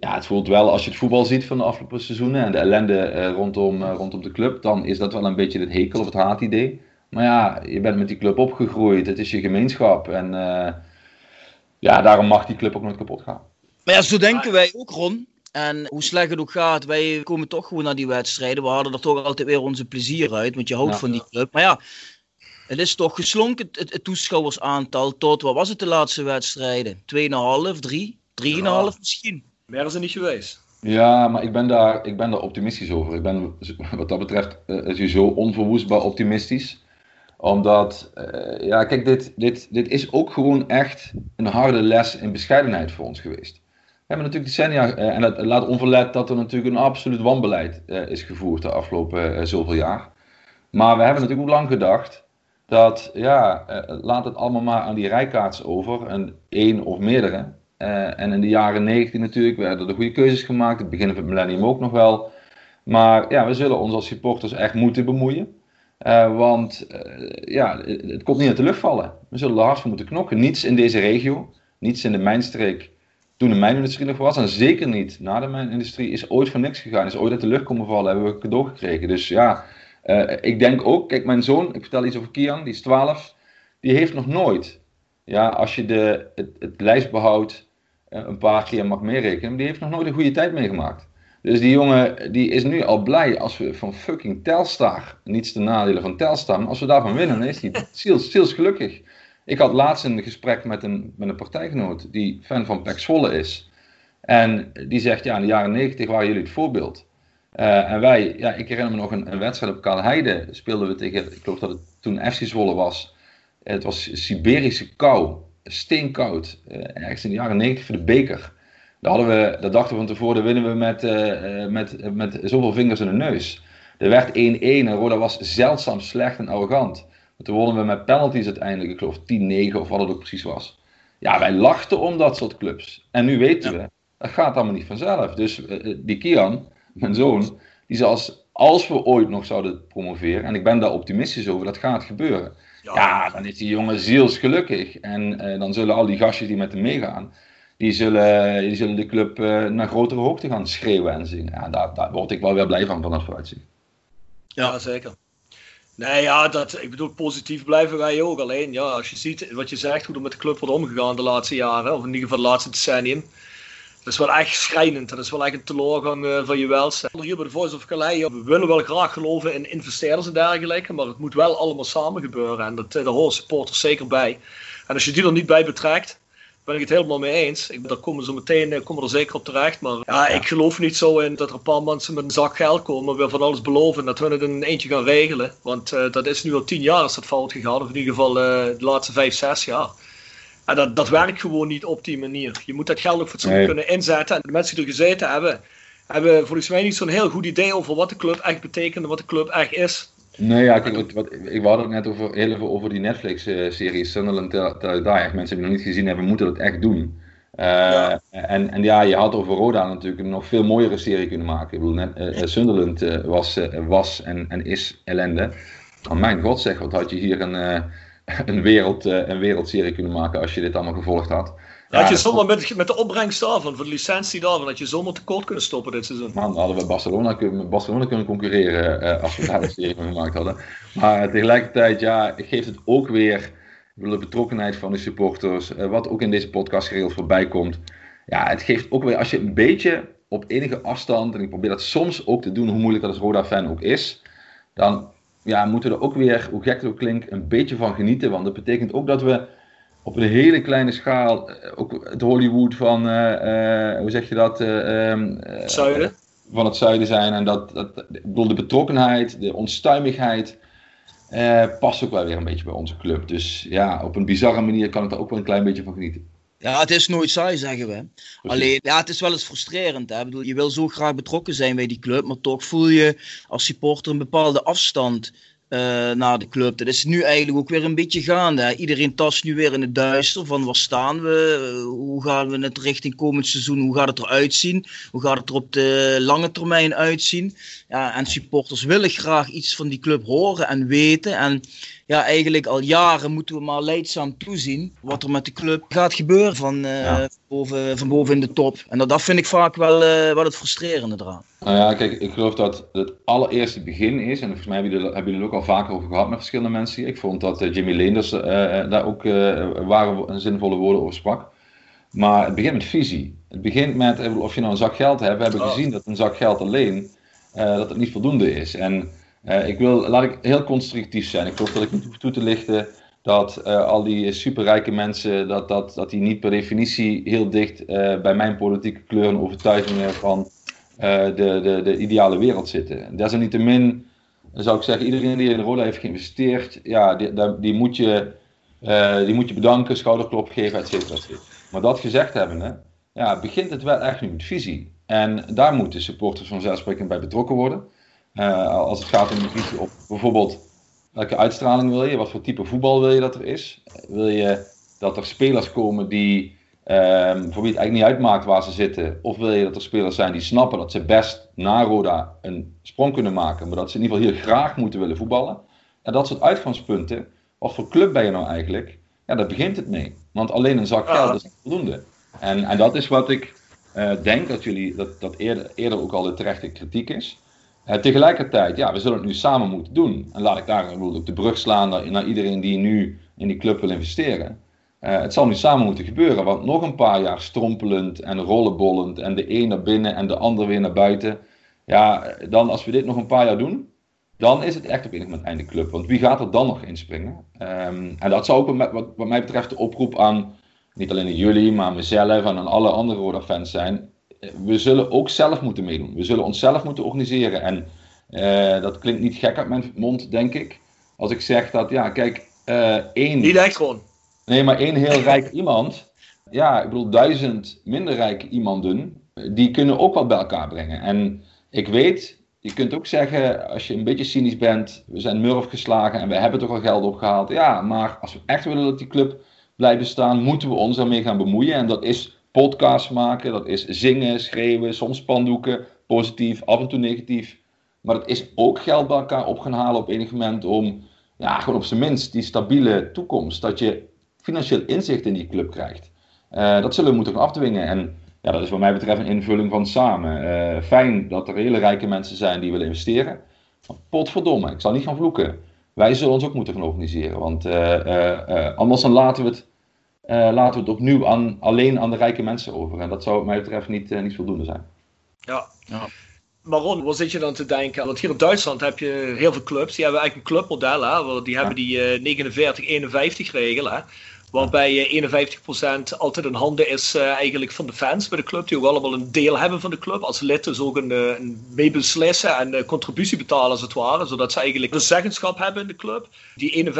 ja, het voelt wel als je het voetbal ziet van de afgelopen seizoenen en de ellende eh, rondom, uh, rondom de club, dan is dat wel een beetje het hekel of het haatidee. Maar ja, je bent met die club opgegroeid, het is je gemeenschap en uh, ja, daarom mag die club ook nooit kapot gaan. Maar ja, zo denken wij ook, Ron. En hoe slecht het ook gaat, wij komen toch gewoon naar die wedstrijden. We hadden er toch altijd weer onze plezier uit, want je houdt van die club. Maar ja, het is toch geslonken, het, het, toeschouwersaantal, tot, wat was het de laatste wedstrijden? 2,5, 3, 3,5 ja. misschien. Meer is niet geweest. Ja, maar ik ben daar, ik ben daar optimistisch over. Ik ben wat dat betreft uh, sowieso onverwoestbaar optimistisch. Omdat, ja, kijk, dit, dit, dit is ook gewoon echt een harde les in bescheidenheid voor ons geweest. We hebben natuurlijk decennia, en dat laat onverlet dat er natuurlijk een absoluut wanbeleid is gevoerd de afgelopen zoveel jaar. Maar we hebben natuurlijk ook lang gedacht dat, ja, laat het allemaal maar aan die rijkaarts over, en één of meerdere. Uh, en in de jaren 90 natuurlijk werden er goede keuzes gemaakt. Het begin van het millennium ook nog wel. Maar ja, we zullen ons als supporters echt moeten bemoeien. Uh, want uh, ja, het komt niet uit de lucht vallen. We zullen er hard voor moeten knokken. Niets in deze regio, niets in de mijnstreek toen de mijnindustrie nog was. En zeker niet na de mijnindustrie is ooit van niks gegaan. Is ooit uit de lucht komen vallen. Hebben we een cadeau gekregen. Dus ja, ik denk ook, kijk mijn zoon, ik vertel iets over Kian, die is 12. Die heeft nog nooit, ja, als je de, het, lijst behoudt eh, een paar keer mag meerekenen. Maar die heeft nog nooit een goede tijd meegemaakt. Dus die jongen die is nu al blij als we van fucking Telstar, niets te nadelen van Telstar, maar als we daarvan winnen, dan is hij ziels, ziels gelukkig. Ik had laatst een gesprek met een, met een partijgenoot die fan van Pek Zwolle is. En die zegt, ja, in de jaren 90 waren jullie het voorbeeld. Uh, en wij, ja, ik herinner me nog een, een wedstrijd op Kaalheide, speelden we tegen, ik geloof dat het toen FC Zwolle was. Het was Siberische kou steenkoud. Uh, ergens in de jaren 90 voor de beker. Daar, hadden we, daar dachten we van tevoren, winnen we met, uh, met, met zoveel vingers in de neus. Er werd 1-1 en Roda was zeldzaam slecht en arrogant. toen wonnen we met penalties uiteindelijk, ik geloof 10-9 of wat het ook precies was. Ja, wij lachten om dat soort clubs. En nu weten we, dat gaat allemaal niet vanzelf. Dus uh, die Kian, mijn zoon, die zelfs als we ooit nog zouden promoveren, en ik ben daar optimistisch over, dat gaat gebeuren ja, dan is die jongen zielsgelukkig. En uh, dan zullen al die gastjes die met hem meegaan, die zullen, die zullen de club uh, naar grotere hoogte gaan schreeuwen en zingen. Ja, daar, daar word ik wel weer blij van, van dat vooruitzicht. Ja, zeker. Nee, ja, dat, ik bedoel, positief blijven wij ook. Alleen, ja, als je ziet wat je zegt, hoe er met de club wordt omgegaan de laatste jaren, of in ieder geval de laatste decennium. Dat is wel echt schrijnend. Dat is wel echt een teleurgang uh, van je welste. Hier bij de Voice of Calais, we willen wel graag geloven in investeerders en dergelijke, maar het moet wel allemaal samen gebeuren. En dat, daar horen supporters zeker bij. En als je die er niet bij betrekt, ben ik het helemaal mee eens. Ik, daar komen ze meteen eh, komen er zeker op terecht. Maar ja, ik geloof niet zo in dat er een paar mensen met een zak geld komen, weer van alles beloven en dat we het in eentje gaan regelen. Want dat is nu al tien jaar is dat fout gegaan, of in ieder geval de laatste vijf, zes jaar. En dat, dat werkt gewoon niet op die manier. Je moet dat geld ook fatsoenlijk nee. kunnen inzetten. En de mensen die er gezeten hebben, hebben volgens mij niet zo'n heel goed idee over wat de club echt betekent en wat de club echt is. Nee, ja, kijk, wat, ik wou het net over, heel even over die Netflix-serie Sunderland Till Die. Mensen die nog niet gezien hebben, moeten dat echt doen. Uh, ja. En, en ja, je had over Roda natuurlijk een nog veel mooiere serie kunnen maken. Ik bedoel, net, uh, Sunderland uh, was, was en, en is ellende. Oh, mijn god zeg, wat had je hier een een, wereld, uh, een wereldserie kunnen maken als je dit allemaal gevolgd had. Ja, had je zomaar met, met de opbrengst daarvan, voor de licentie daarvan, had je zomaar tekort kunnen stoppen dit seizoen. Man, hadden we Barcelona, kunnen, Barcelona kunnen concurreren uh, als we daar een serie van gemaakt hadden. Maar tegelijkertijd, ja, geeft het ook weer de betrokkenheid van de supporters, uh, wat ook in deze podcast geregeld voorbij komt. Ja, het geeft ook weer, als je een beetje op enige afstand, en ik probeer dat soms ook te doen, hoe moeilijk dat als Roda-fan ook is, dan ja, moeten we er ook weer, hoe gek het ook klinkt, een beetje van genieten. Want dat betekent ook dat we op een hele kleine schaal, eh, ook het Hollywood van, uh, uh, hoe zeg je dat? Um, zuiden. Van het zuiden zijn. En dat, dat ik bedoel, de betrokkenheid, de onstuimigheid, past ook wel weer een beetje bij onze club. Dus ja, op een bizarre manier kan ik daar ook wel een klein beetje van genieten. Ja, het is nooit saai, zeggen we. Alleen, ja, het is wel eens frustrerend. Hè? Ik bedoel, je wil zo graag betrokken zijn bij die club, maar toch voel je als supporter een bepaalde afstand uh, naar de club. Dat is nu eigenlijk ook weer een beetje gaande. Hè? Iedereen tast nu weer in het duister van waar staan we? Uh, hoe gaan we het richting komend seizoen? Hoe gaat het eruit zien? Hoe gaat het er op de lange termijn uitzien? Ja, en supporters willen graag iets van die club horen en weten. En ja, eigenlijk al jaren moeten we maar leidzaam toezien wat er met de club gaat gebeuren van, uh, boven, van boven in de top. En dat, dat vind ik vaak wel, uh, wel het frustrerende eraan. Nou ja, kijk, ik geloof dat het allereerste begin is, en volgens mij hebben jullie, hebben jullie er ook al vaker over gehad met verschillende mensen. Ik vond dat uh, Jimmy Leenders daar ook waren zinvolle woorden over sprak. Maar het begint met visie. Het begint met, of je nou een zak geld hebt, we hebben oh. gezien dat een zak geld alleen, dat het niet voldoende is. En uh, ik wil, laat ik heel constructief zijn. Ik geloof dat ik niet hoef toe te lichten dat uh, al die superrijke mensen, dat, dat, dat die niet per definitie heel dicht uh, bij mijn politieke kleur en overtuigingen van de, de, de ideale wereld zitten. Desalniettemin zou ik zeggen, iedereen die in Roda heeft geïnvesteerd, ja, die, die, moet, je, die moet je bedanken, schouderklop geven, et cetera, et cetera. Maar dat gezegd hebben, ja, begint het wel echt nu met visie. En daar moeten supporters vanzelfsprekend bij betrokken worden. Als het gaat om de visie op bijvoorbeeld welke uitstraling wil je, wat voor type voetbal wil je dat er is. Wil je dat er spelers komen die Um, voor wie het eigenlijk niet uitmaakt waar ze zitten. Of wil je dat er spelers zijn die snappen dat ze best na Roda een sprong kunnen maken. Maar dat ze in ieder geval hier graag moeten willen voetballen. En dat soort uitgangspunten. Wat voor club ben je nou eigenlijk? Ja, daar begint het mee. Want alleen een zak geld is niet voldoende. En, en dat is wat ik uh, denk dat jullie, dat, dat eerder, eerder ook al de terechte kritiek is. Uh, tegelijkertijd, ja, we zullen het nu samen moeten doen. En laat ik daar ook de brug slaan naar, iedereen die nu in die club wil investeren. Uh, het zal nu samen moeten gebeuren, want nog een paar jaar strompelend en rollenbollend en de een naar binnen en de ander weer naar buiten. Ja, dan als we dit nog een paar jaar doen, dan is het echt op enig moment einde club. Want wie gaat er dan nog inspringen? Um, en dat zou ook wat, wat, mij betreft de oproep aan, niet alleen aan jullie, maar mezelf en aan alle andere Roda-fans zijn. We zullen ook zelf moeten meedoen. We zullen onszelf moeten organiseren. En uh, dat klinkt niet gek uit mijn mond, denk ik. Als ik zeg dat, ja, kijk, uh, één... Niet echt gewoon. Nee, maar één heel rijk iemand, ja, ik bedoel, duizend minder rijke iemanden, die kunnen ook wat bij elkaar brengen. En ik weet, je kunt ook zeggen, als je een beetje cynisch bent, we zijn Murf geslagen en we hebben toch al geld opgehaald. Ja, maar als we echt willen dat die club blijft bestaan, moeten we ons daarmee gaan bemoeien. En dat is podcasts maken, dat is zingen, schreeuwen, soms spandoeken, positief, af en toe negatief. Maar het is ook geld bij elkaar op gaan halen op enig moment om, ja, gewoon op zijn minst die stabiele toekomst. Dat je financieel inzicht in die club krijgt. Uh, dat zullen we moeten afdwingen. En ja, dat is wat mij betreft een invulling van samen. Uh, fijn dat er hele rijke mensen zijn die willen investeren. Maar potverdomme, ik zal niet gaan vloeken. Wij zullen ons ook moeten gaan organiseren. Want uh, anders dan laten we het, laten we het opnieuw aan, alleen aan de rijke mensen over. En dat zou wat mij betreft niet, niet voldoende zijn. Ja. ja. Maron, wat zit je dan te denken? Want hier in Duitsland heb je heel veel clubs. Die hebben eigenlijk een clubmodel. Hè? Die hebben die 49-51 regel. Hè? Waarbij 51% altijd in handen is uh, eigenlijk van de fans bij de club. Die ook allemaal een deel hebben van de club. Als lid dus ook een, een meebeslissen en een contributie betalen als het ware. Zodat ze eigenlijk een zeggenschap hebben in de club. Die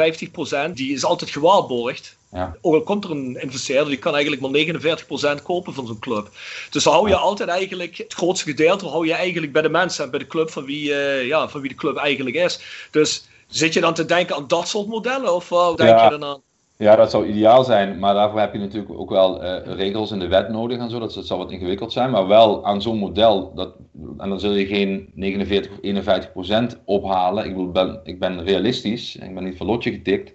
51% die is altijd gewaarborgd. Ja. Ook al komt er een investeerder, die kan eigenlijk maar 49% kopen van zo'n club. Dus dan hou je altijd eigenlijk, het grootste gedeelte hou je eigenlijk bij de mensen en bij de club van wie, uh, ja, van wie de club eigenlijk is. Dus zit je dan te denken aan dat soort modellen of uh, denk ja. je dan aan? Ja, dat zou ideaal zijn, maar daarvoor heb je natuurlijk ook wel uh, regels in de wet nodig en zo. Dat, dat zal wat ingewikkeld zijn, maar wel aan zo'n model, dat, en dan zul je geen 49 of 51 procent ophalen. Ik, ben, ik ben realistisch, ik ben niet van lotje getikt.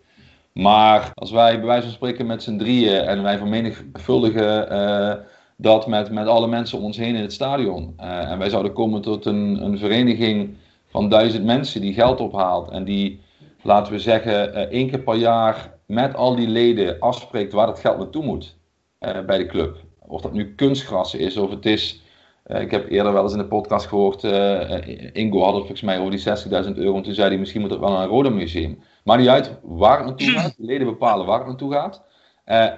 Maar als wij bij wijze van spreken met z'n drieën en wij vermenigvuldigen uh, dat met, met alle mensen om ons heen in het stadion. Uh, en wij zouden komen tot een, een vereniging van duizend mensen die geld ophaalt en die, laten we zeggen, één keer per jaar met al die leden afspreekt waar dat geld naartoe moet uh, bij de club. Of dat nu kunstgras is of het is. Uh, ik heb eerder wel eens in de podcast gehoord. Uh, Ingo had het volgens mij over die 60.000 euro. En toen zei hij: misschien moet het wel naar een Rode Museum. Maar niet uit waar het naartoe gaat. De leden bepalen waar het naartoe gaat.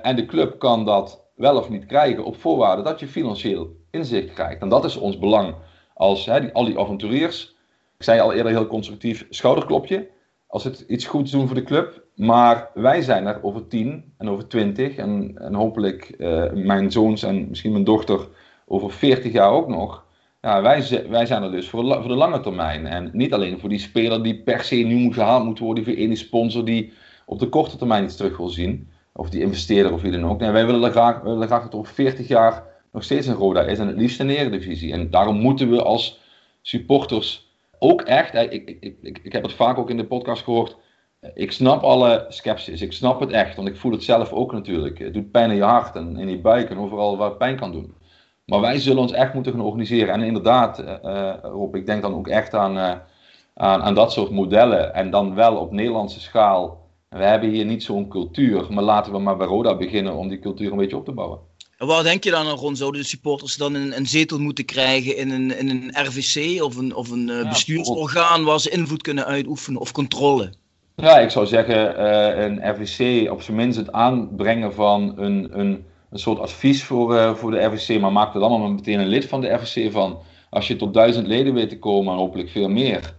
en de club kan dat wel of niet krijgen op voorwaarde dat je financieel inzicht krijgt. En dat is ons belang als die, al die avonturiers. Ik zei al eerder heel constructief: schouderklopje. Als het iets goeds doen voor de club, maar wij zijn er over 10 en over 20 en, en hopelijk uh, mijn zoons en misschien mijn dochter over 40 jaar ook nog. Ja, wij, wij zijn er dus voor, voor de lange termijn. En niet alleen voor die speler die per se nu moet gehaald moet worden, voor ene sponsor die op de korte termijn iets terug wil zien. Of die investeerder of wie dan ook. Nee, wij willen graag, we willen graag dat er over 40 jaar nog steeds een Roda is. En het liefst een eredivisie. En daarom moeten we als supporters ook echt, ik, ik, ik, ik heb het vaak ook in de podcast gehoord ik snap alle sceptisch. Ik snap het echt, want ik voel het zelf ook natuurlijk. Het doet pijn in je hart en in je buik en overal waar het pijn kan doen. Maar wij zullen ons echt moeten gaan organiseren. En inderdaad, uh, Rob, ik denk dan ook echt aan, uh, aan, aan, dat soort modellen. En dan wel op Nederlandse schaal. We hebben hier niet zo'n cultuur, maar laten we maar bij Roda beginnen om die cultuur een beetje op te bouwen. En waar denk je dan aan, Ron? Zouden de supporters dan een, een zetel moeten krijgen in een, in een RVC of een, of een bestuursorgaan waar ze invloed kunnen uitoefenen of controle? Ja, ik zou zeggen uh, een RVC op zijn minst het aanbrengen van een, een, een soort advies voor, uh, voor de RVC, maar maak er allemaal meteen een lid van de RVC van. Als je tot duizend leden weet te komen en hopelijk veel meer,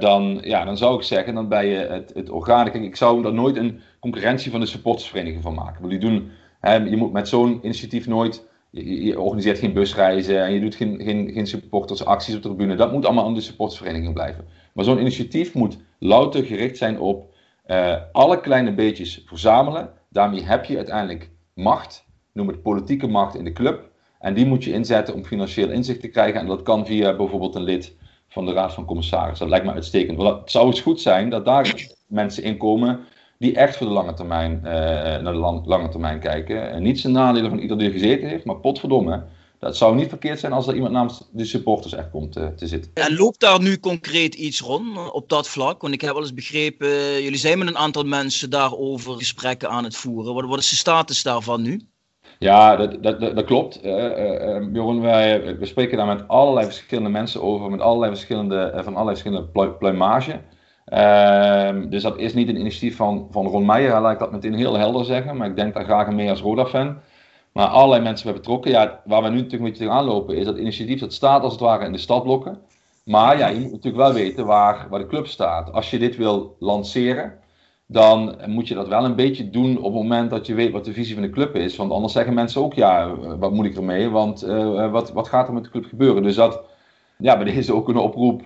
dan, ja, dan zou ik zeggen, dan ben je het, het orgaan. Kijk, ik zou er nooit een concurrentie van de supportersvereniging van maken. Die doen, je moet met zo'n initiatief nooit je, organiseert geen busreizen en je doet geen, geen, geen supportersacties op de tribune. Dat moet allemaal aan de supportersvereniging blijven. Maar zo'n initiatief moet louter gericht zijn op uh, alle kleine beetjes verzamelen. Daarmee heb je uiteindelijk macht, noem het politieke macht in de club. En die moet je inzetten om financieel inzicht te krijgen. En dat kan via bijvoorbeeld een lid van de Raad van Commissarissen. Dat lijkt me uitstekend. Want het zou eens goed zijn dat daar mensen in komen die echt voor de lange termijn, uh, naar de lange termijn kijken. En niet zijn nadelen van ieder die er gezeten heeft, maar potverdomme. Dat zou niet verkeerd zijn als er iemand namens de supporters echt komt uh, te zitten. En loopt daar nu concreet iets rond op dat vlak? Want ik heb wel eens begrepen, jullie zijn met een aantal mensen daarover gesprekken aan het voeren. Wat, wat is de status daarvan nu? Ja, dat, dat, dat, klopt. Uh, wij, we spreken daar met allerlei verschillende mensen over, met allerlei verschillende, van allerlei verschillende pluimage. Ehm, dus dat is niet een initiatief van, van Ron Meijer, laat ik dat meteen heel helder zeggen. Maar ik denk daar graag mee als Roda-fan. Maar allerlei mensen bij betrokken. Ja, waar we nu natuurlijk een beetje tegenaan lopen, is dat initiatief dat staat als het ware in de stadblokken. Maar ja, je moet natuurlijk wel weten waar, waar de club staat. Als je dit wil lanceren, dan moet je dat wel een beetje doen op het moment dat je weet wat de visie van de club is. Want anders zeggen mensen ook, ja, wat moet ik ermee? Want uh, wat, wat gaat er met de club gebeuren? Dus dat, ja, bij deze ook een oproep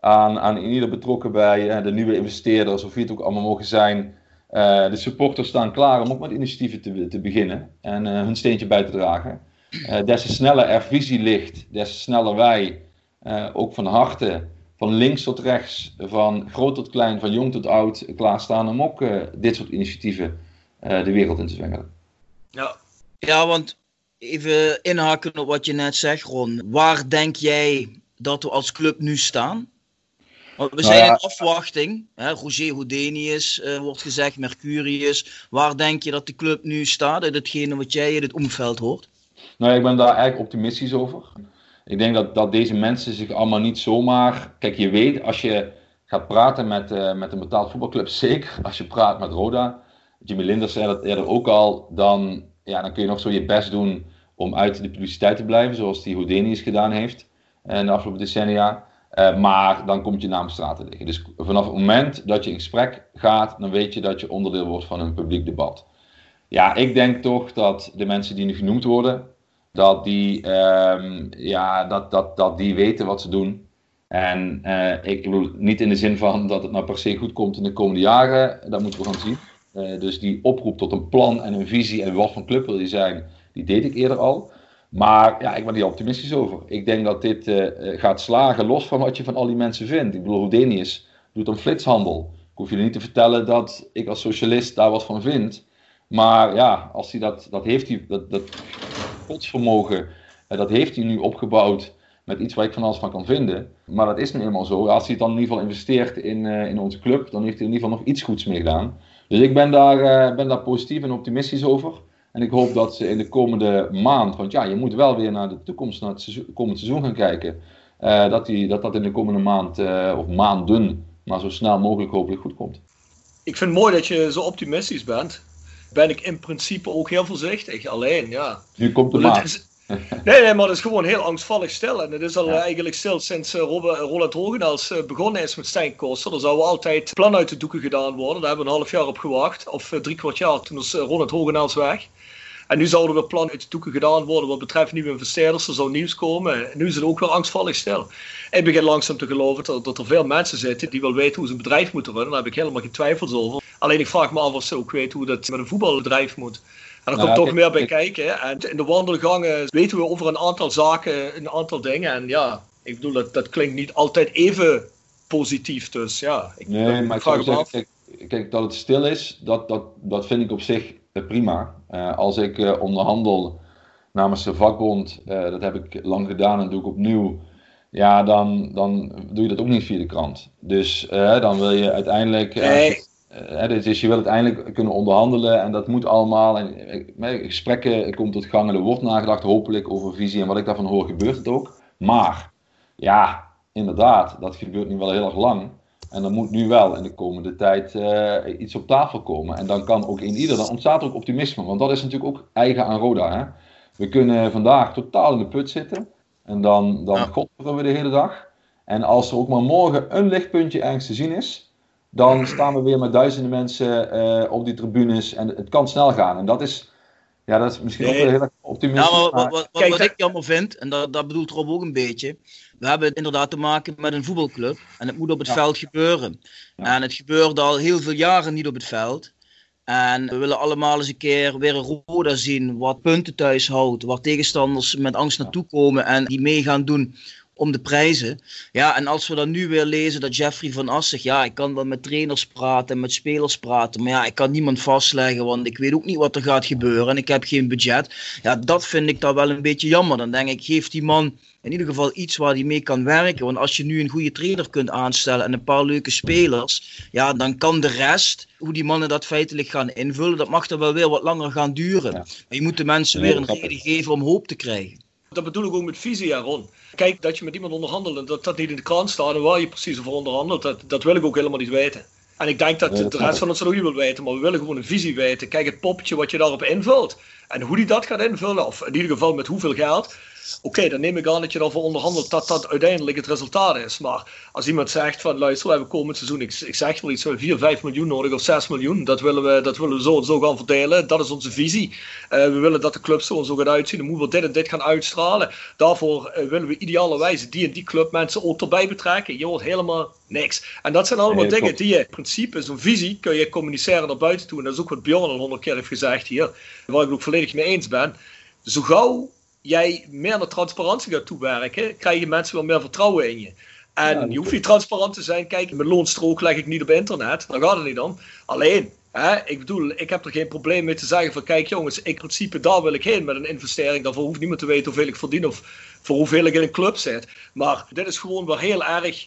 aan, aan ieder betrokken bij uh, de nieuwe investeerders, of wie het ook allemaal mogen zijn. Uh, de supporters staan klaar om ook met initiatieven te, te beginnen en uh, hun steentje bij te dragen. des te sneller er visie ligt, des te sneller wij ook van harte, van links tot rechts, van groot tot klein, van jong tot oud, klaarstaan om ook dit soort initiatieven de wereld in te zwengelen. Ja. ja, want even inhaken op wat je net zegt, Ron. Waar denk jij dat we als club nu staan? We nou zijn in afwachting. Hè, Roger Houdinius uh, wordt gezegd, Mercurius. Waar denk je dat de club nu staat uit hetgene wat jij in het omveld hoort? Nou, ik ben daar eigenlijk optimistisch over. Ik denk dat, dat deze mensen zich allemaal niet zomaar. Kijk, je weet als je gaat praten met, uh, met een betaald voetbalclub, zeker als je praat met Roda. Jimmy Linders zei dat eerder ook al. Dan, ja, dan kun je nog zo je best doen om uit de publiciteit te blijven, zoals die Houdinius gedaan heeft in eh, de afgelopen decennia. Uh, maar dan komt je naam straat te liggen. Dus vanaf het moment dat je in gesprek gaat, dan weet je dat je onderdeel wordt van een publiek debat. Ja, ik denk toch dat de mensen die nu genoemd worden, dat die, uh, ja, dat, dat, dat die weten wat ze doen. En uh, ik bedoel niet in de zin van dat het nou per se goed komt in de komende jaren, dat moeten we gaan zien. Uh, dus die oproep tot een plan en een visie en wat voor club wil je zijn, die deed ik eerder al. Maar ja, ik ben hier optimistisch over. Ik denk dat dit uh, gaat slagen, los van wat je van al die mensen vindt. Ik bedoel, Houdinius doet een flitshandel. Ik hoef je niet te vertellen dat ik als socialist daar wat van vind. Maar ja, als hij dat, dat heeft hij, dat, dat godsvermogen, uh, dat heeft hij nu opgebouwd met iets waar ik van alles van kan vinden. Maar dat is nu eenmaal zo. Als hij het dan in ieder geval investeert in, in onze club, dan heeft hij in ieder geval nog iets goeds mee gedaan. Dus ik ben daar, ben daar positief en optimistisch over. En ik hoop dat ze in de komende maand, want ja, je moet wel weer naar de toekomst, naar het seizoen, komend seizoen gaan kijken. Uh, dat, die, dat dat in de komende maand uh, of maanden, maar zo snel mogelijk hopelijk goed komt. Ik vind het mooi dat je zo optimistisch bent. Ben ik in principe ook heel voorzichtig. Alleen, ja. Nu komt de maand. nee, nee, maar het is gewoon heel angstvallig stil. En het is al ja. eigenlijk stil sinds uh, Roland Hogenals uh, begonnen is met Steinkoster. Er zou altijd plan uit de doeken gedaan worden. Daar hebben we een half jaar op gewacht. Of uh, drie kwart jaar. Toen was Ronald Hogenals weg. En nu zouden er plan uit de doeken gedaan worden wat betreft nieuwe investeerders. Er zou nieuws komen. En nu is het ook weer angstvallig stil. Ik begin langzaam te geloven dat, dat, er veel mensen zitten die wel weten hoe ze een bedrijf moeten runnen. Daar heb ik helemaal geen twijfels over. Alleen ik vraag me af of ze ook weten hoe dat met een voetbalbedrijf moet. En er komt toch meer bij kijken. En in de wandelgangen weten we over een aantal zaken, een aantal dingen. En ja, ik bedoel, dat, dat klinkt niet altijd even positief. Dus ja, ik, nee, maar ik vraag me af. Kijk, kijk, dat het stil is, dat, dat, dat vind ik op zich eh, prima. Uh, als ik uh, onderhandel namens de vakbond, dat heb ik lang gedaan en doe ik opnieuw. Ja, dan, dan doe je dat ook niet via de krant. Dus dan wil je uiteindelijk. Nee. Dus, dus je wil uiteindelijk kunnen onderhandelen en dat moet allemaal. En, gesprekken komt tot gang en er wordt nagedacht, hopelijk over visie en wat ik daarvan hoor, gebeurt het ook. Maar ja, inderdaad, dat gebeurt nu wel heel erg lang. En dan moet nu wel in de komende tijd uh, iets op tafel komen. En dan kan ook in ieder, dan ontstaat er ook optimisme. Want dat is natuurlijk ook eigen aan Roda. Hè? We kunnen vandaag totaal in de put zitten. En dan, dan ja. we de hele dag. En als er ook maar morgen een lichtpuntje ergens te zien is, dan staan we weer met duizenden mensen uh, op die tribunes en het kan snel gaan. En dat is, ja, dat is misschien ook wel heel erg optimistisch. Ja, maar, maar, wat, wat, wat ik jammer vind, en dat, dat bedoelt Rob ook een beetje, we hebben inderdaad te maken met een voetbalclub en het moet op het ja. veld gebeuren. Ja. En het gebeurt al heel veel jaren niet op het veld. En we willen allemaal eens een keer weer een Roda zien wat punten thuis houdt, waar tegenstanders met angst naartoe komen en die mee gaan doen om de prijzen. Ja, en als we dan nu weer lezen dat Jeffrey van As zegt, ja, ik kan wel met trainers praten en met spelers praten, maar ja, ik kan niemand vastleggen, want ik weet ook niet wat er gaat gebeuren en ik heb geen budget. Ja, dat vind ik dan wel een beetje jammer. Dan denk ik, geef die man in ieder geval iets waar hij mee kan werken. Want als je nu een goede trainer kunt aanstellen en een paar leuke spelers, ja, dan kan de rest, hoe die mannen dat feitelijk gaan invullen, dat mag dan wel weer wat langer gaan duren. Maar je moet de mensen weer een reden geven om hoop te krijgen. Dat bedoel ik ook met visie, Ron. Kijk, dat je met iemand onderhandelt, dat dat niet in de krant staat en waar je precies over onderhandelt, dat, dat wil ik ook helemaal niet weten. En ik denk dat de rest van ons dat ook niet wil weten, maar we willen gewoon een visie weten. Kijk, het poppetje wat je daarop invult en hoe die dat gaat invullen, of in ieder geval met hoeveel geld, Oké, dan neem ik aan dat je ervoor onderhandelt dat dat uiteindelijk het resultaat is. Maar als iemand zegt van luister, we hebben komend seizoen, ik, ik zeg wel iets van 4, 5 miljoen nodig of 6 miljoen. Dat willen we, dat willen we zo en zo gaan verdelen. Dat is onze visie. Uh, we willen dat de club zo en zo gaat uitzien. Dan moeten we dit en dit gaan uitstralen. Daarvoor uh, willen we idealerwijze die en die club mensen ook erbij betrekken. Je hoort helemaal niks. En dat zijn allemaal nee, dingen die je in principe, zo'n visie, kun je communiceren naar buiten toe. En dat is ook wat Bjorn al honderd keer heeft gezegd hier. Waar ik het ook volledig mee eens ben. Zo gauw jij meer naar transparantie gaat toewerken, krijgen mensen wel meer vertrouwen in je. En ja, je hoeft niet transparant te zijn. Kijk, mijn loonstrook leg ik niet op internet. Daar gaat het niet om. Alleen, hè, ik bedoel, ik heb er geen probleem mee te zeggen van kijk jongens, in principe daar wil ik heen met een investering. Daarvoor hoeft niemand te weten hoeveel ik verdien of voor hoeveel ik in een club zit. Maar dit is gewoon wel heel erg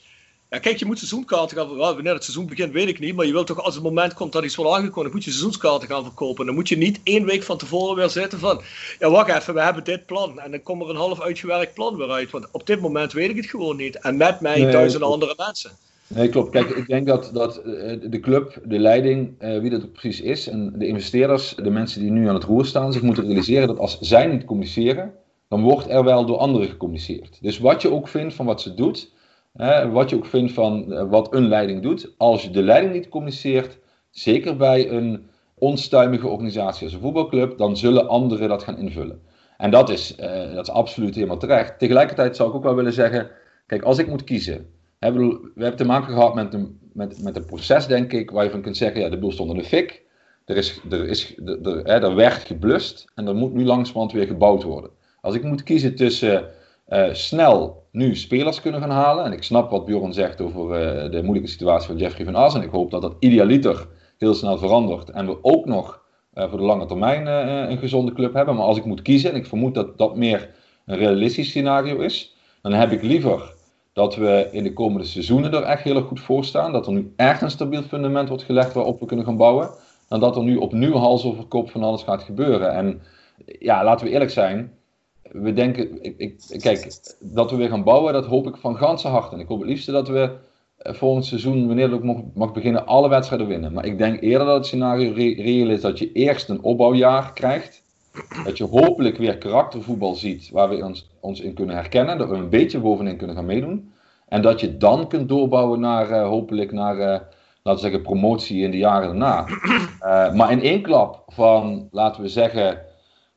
ja, kijk, je moet seizoenkaarten gaan verkopen. Wanneer het seizoen begint, weet ik niet. Maar je wilt toch, als het moment komt dat iets wordt aangekondigd, moet je seizoenskaarten gaan verkopen. Dan moet je niet één week van tevoren weer zitten van, ja, wacht even, we hebben dit plan. En dan komt er een half uitgewerkt plan weer uit. Want op dit moment weet ik het gewoon niet. En met mij nee, duizenden andere mensen. Nee, klopt. Kijk, ik denk dat, dat eh, de club, de leiding, uh, wie dat precies is, en de investeerders, de mensen die nu aan het roer staan, zich moeten realiseren dat als zij niet communiceren, dan wordt er wel door anderen gecommuniceerd. Dus wat je ook vindt van wat ze doet, wat je ook vindt van eh, wat een leiding doet. Als je de leiding niet communiceert, zeker bij een onstuimige organisatie als een voetbalclub, dan zullen anderen dat gaan invullen. En dat is, uh, dat is absoluut helemaal terecht. Tegelijkertijd zou ik ook wel willen zeggen, kijk, als ik moet kiezen, hè, we hebben te maken gehad met een, met, met een proces, denk ik, waar je van kunt zeggen, ja, de boel stond in de fik, er, is, er, is, er, er, hè, er werd geblust en er moet nu langzamerhand weer gebouwd worden. Als ik moet kiezen tussen uh, snel nu spelers kunnen gaan halen. En ik snap wat Bjorn zegt over uh, de moeilijke situatie van Jeffrey van As. En ik hoop dat dat idealiter heel snel verandert. En we ook nog uh, voor de lange termijn een gezonde club hebben. Maar als ik moet kiezen, en ik vermoed dat dat meer een realistisch scenario is, dan heb ik liever dat we in de komende seizoenen er echt heel erg goed voor staan. Dat er nu echt een stabiel fundament wordt gelegd waarop we kunnen gaan bouwen. Dan dat er nu opnieuw hals over kop van alles gaat gebeuren. En ja, laten we eerlijk zijn we denken, ik, ik, kijk, dat we weer gaan bouwen, dat hoop ik van ganse harte. En ik hoop het liefste dat we eh, volgend seizoen, wanneer het ook mag, mag beginnen, alle wedstrijden winnen. Maar ik denk eerder dat het scenario reëel is dat je eerst een opbouwjaar krijgt. Dat je hopelijk weer karaktervoetbal ziet waar we ons, ons in kunnen herkennen. Dat we een beetje bovenin kunnen gaan meedoen. En dat je dan kunt doorbouwen naar uh, hopelijk naar, uh, laten we zeggen, promotie in de jaren daarna. Maar in één klap van, laten we zeggen,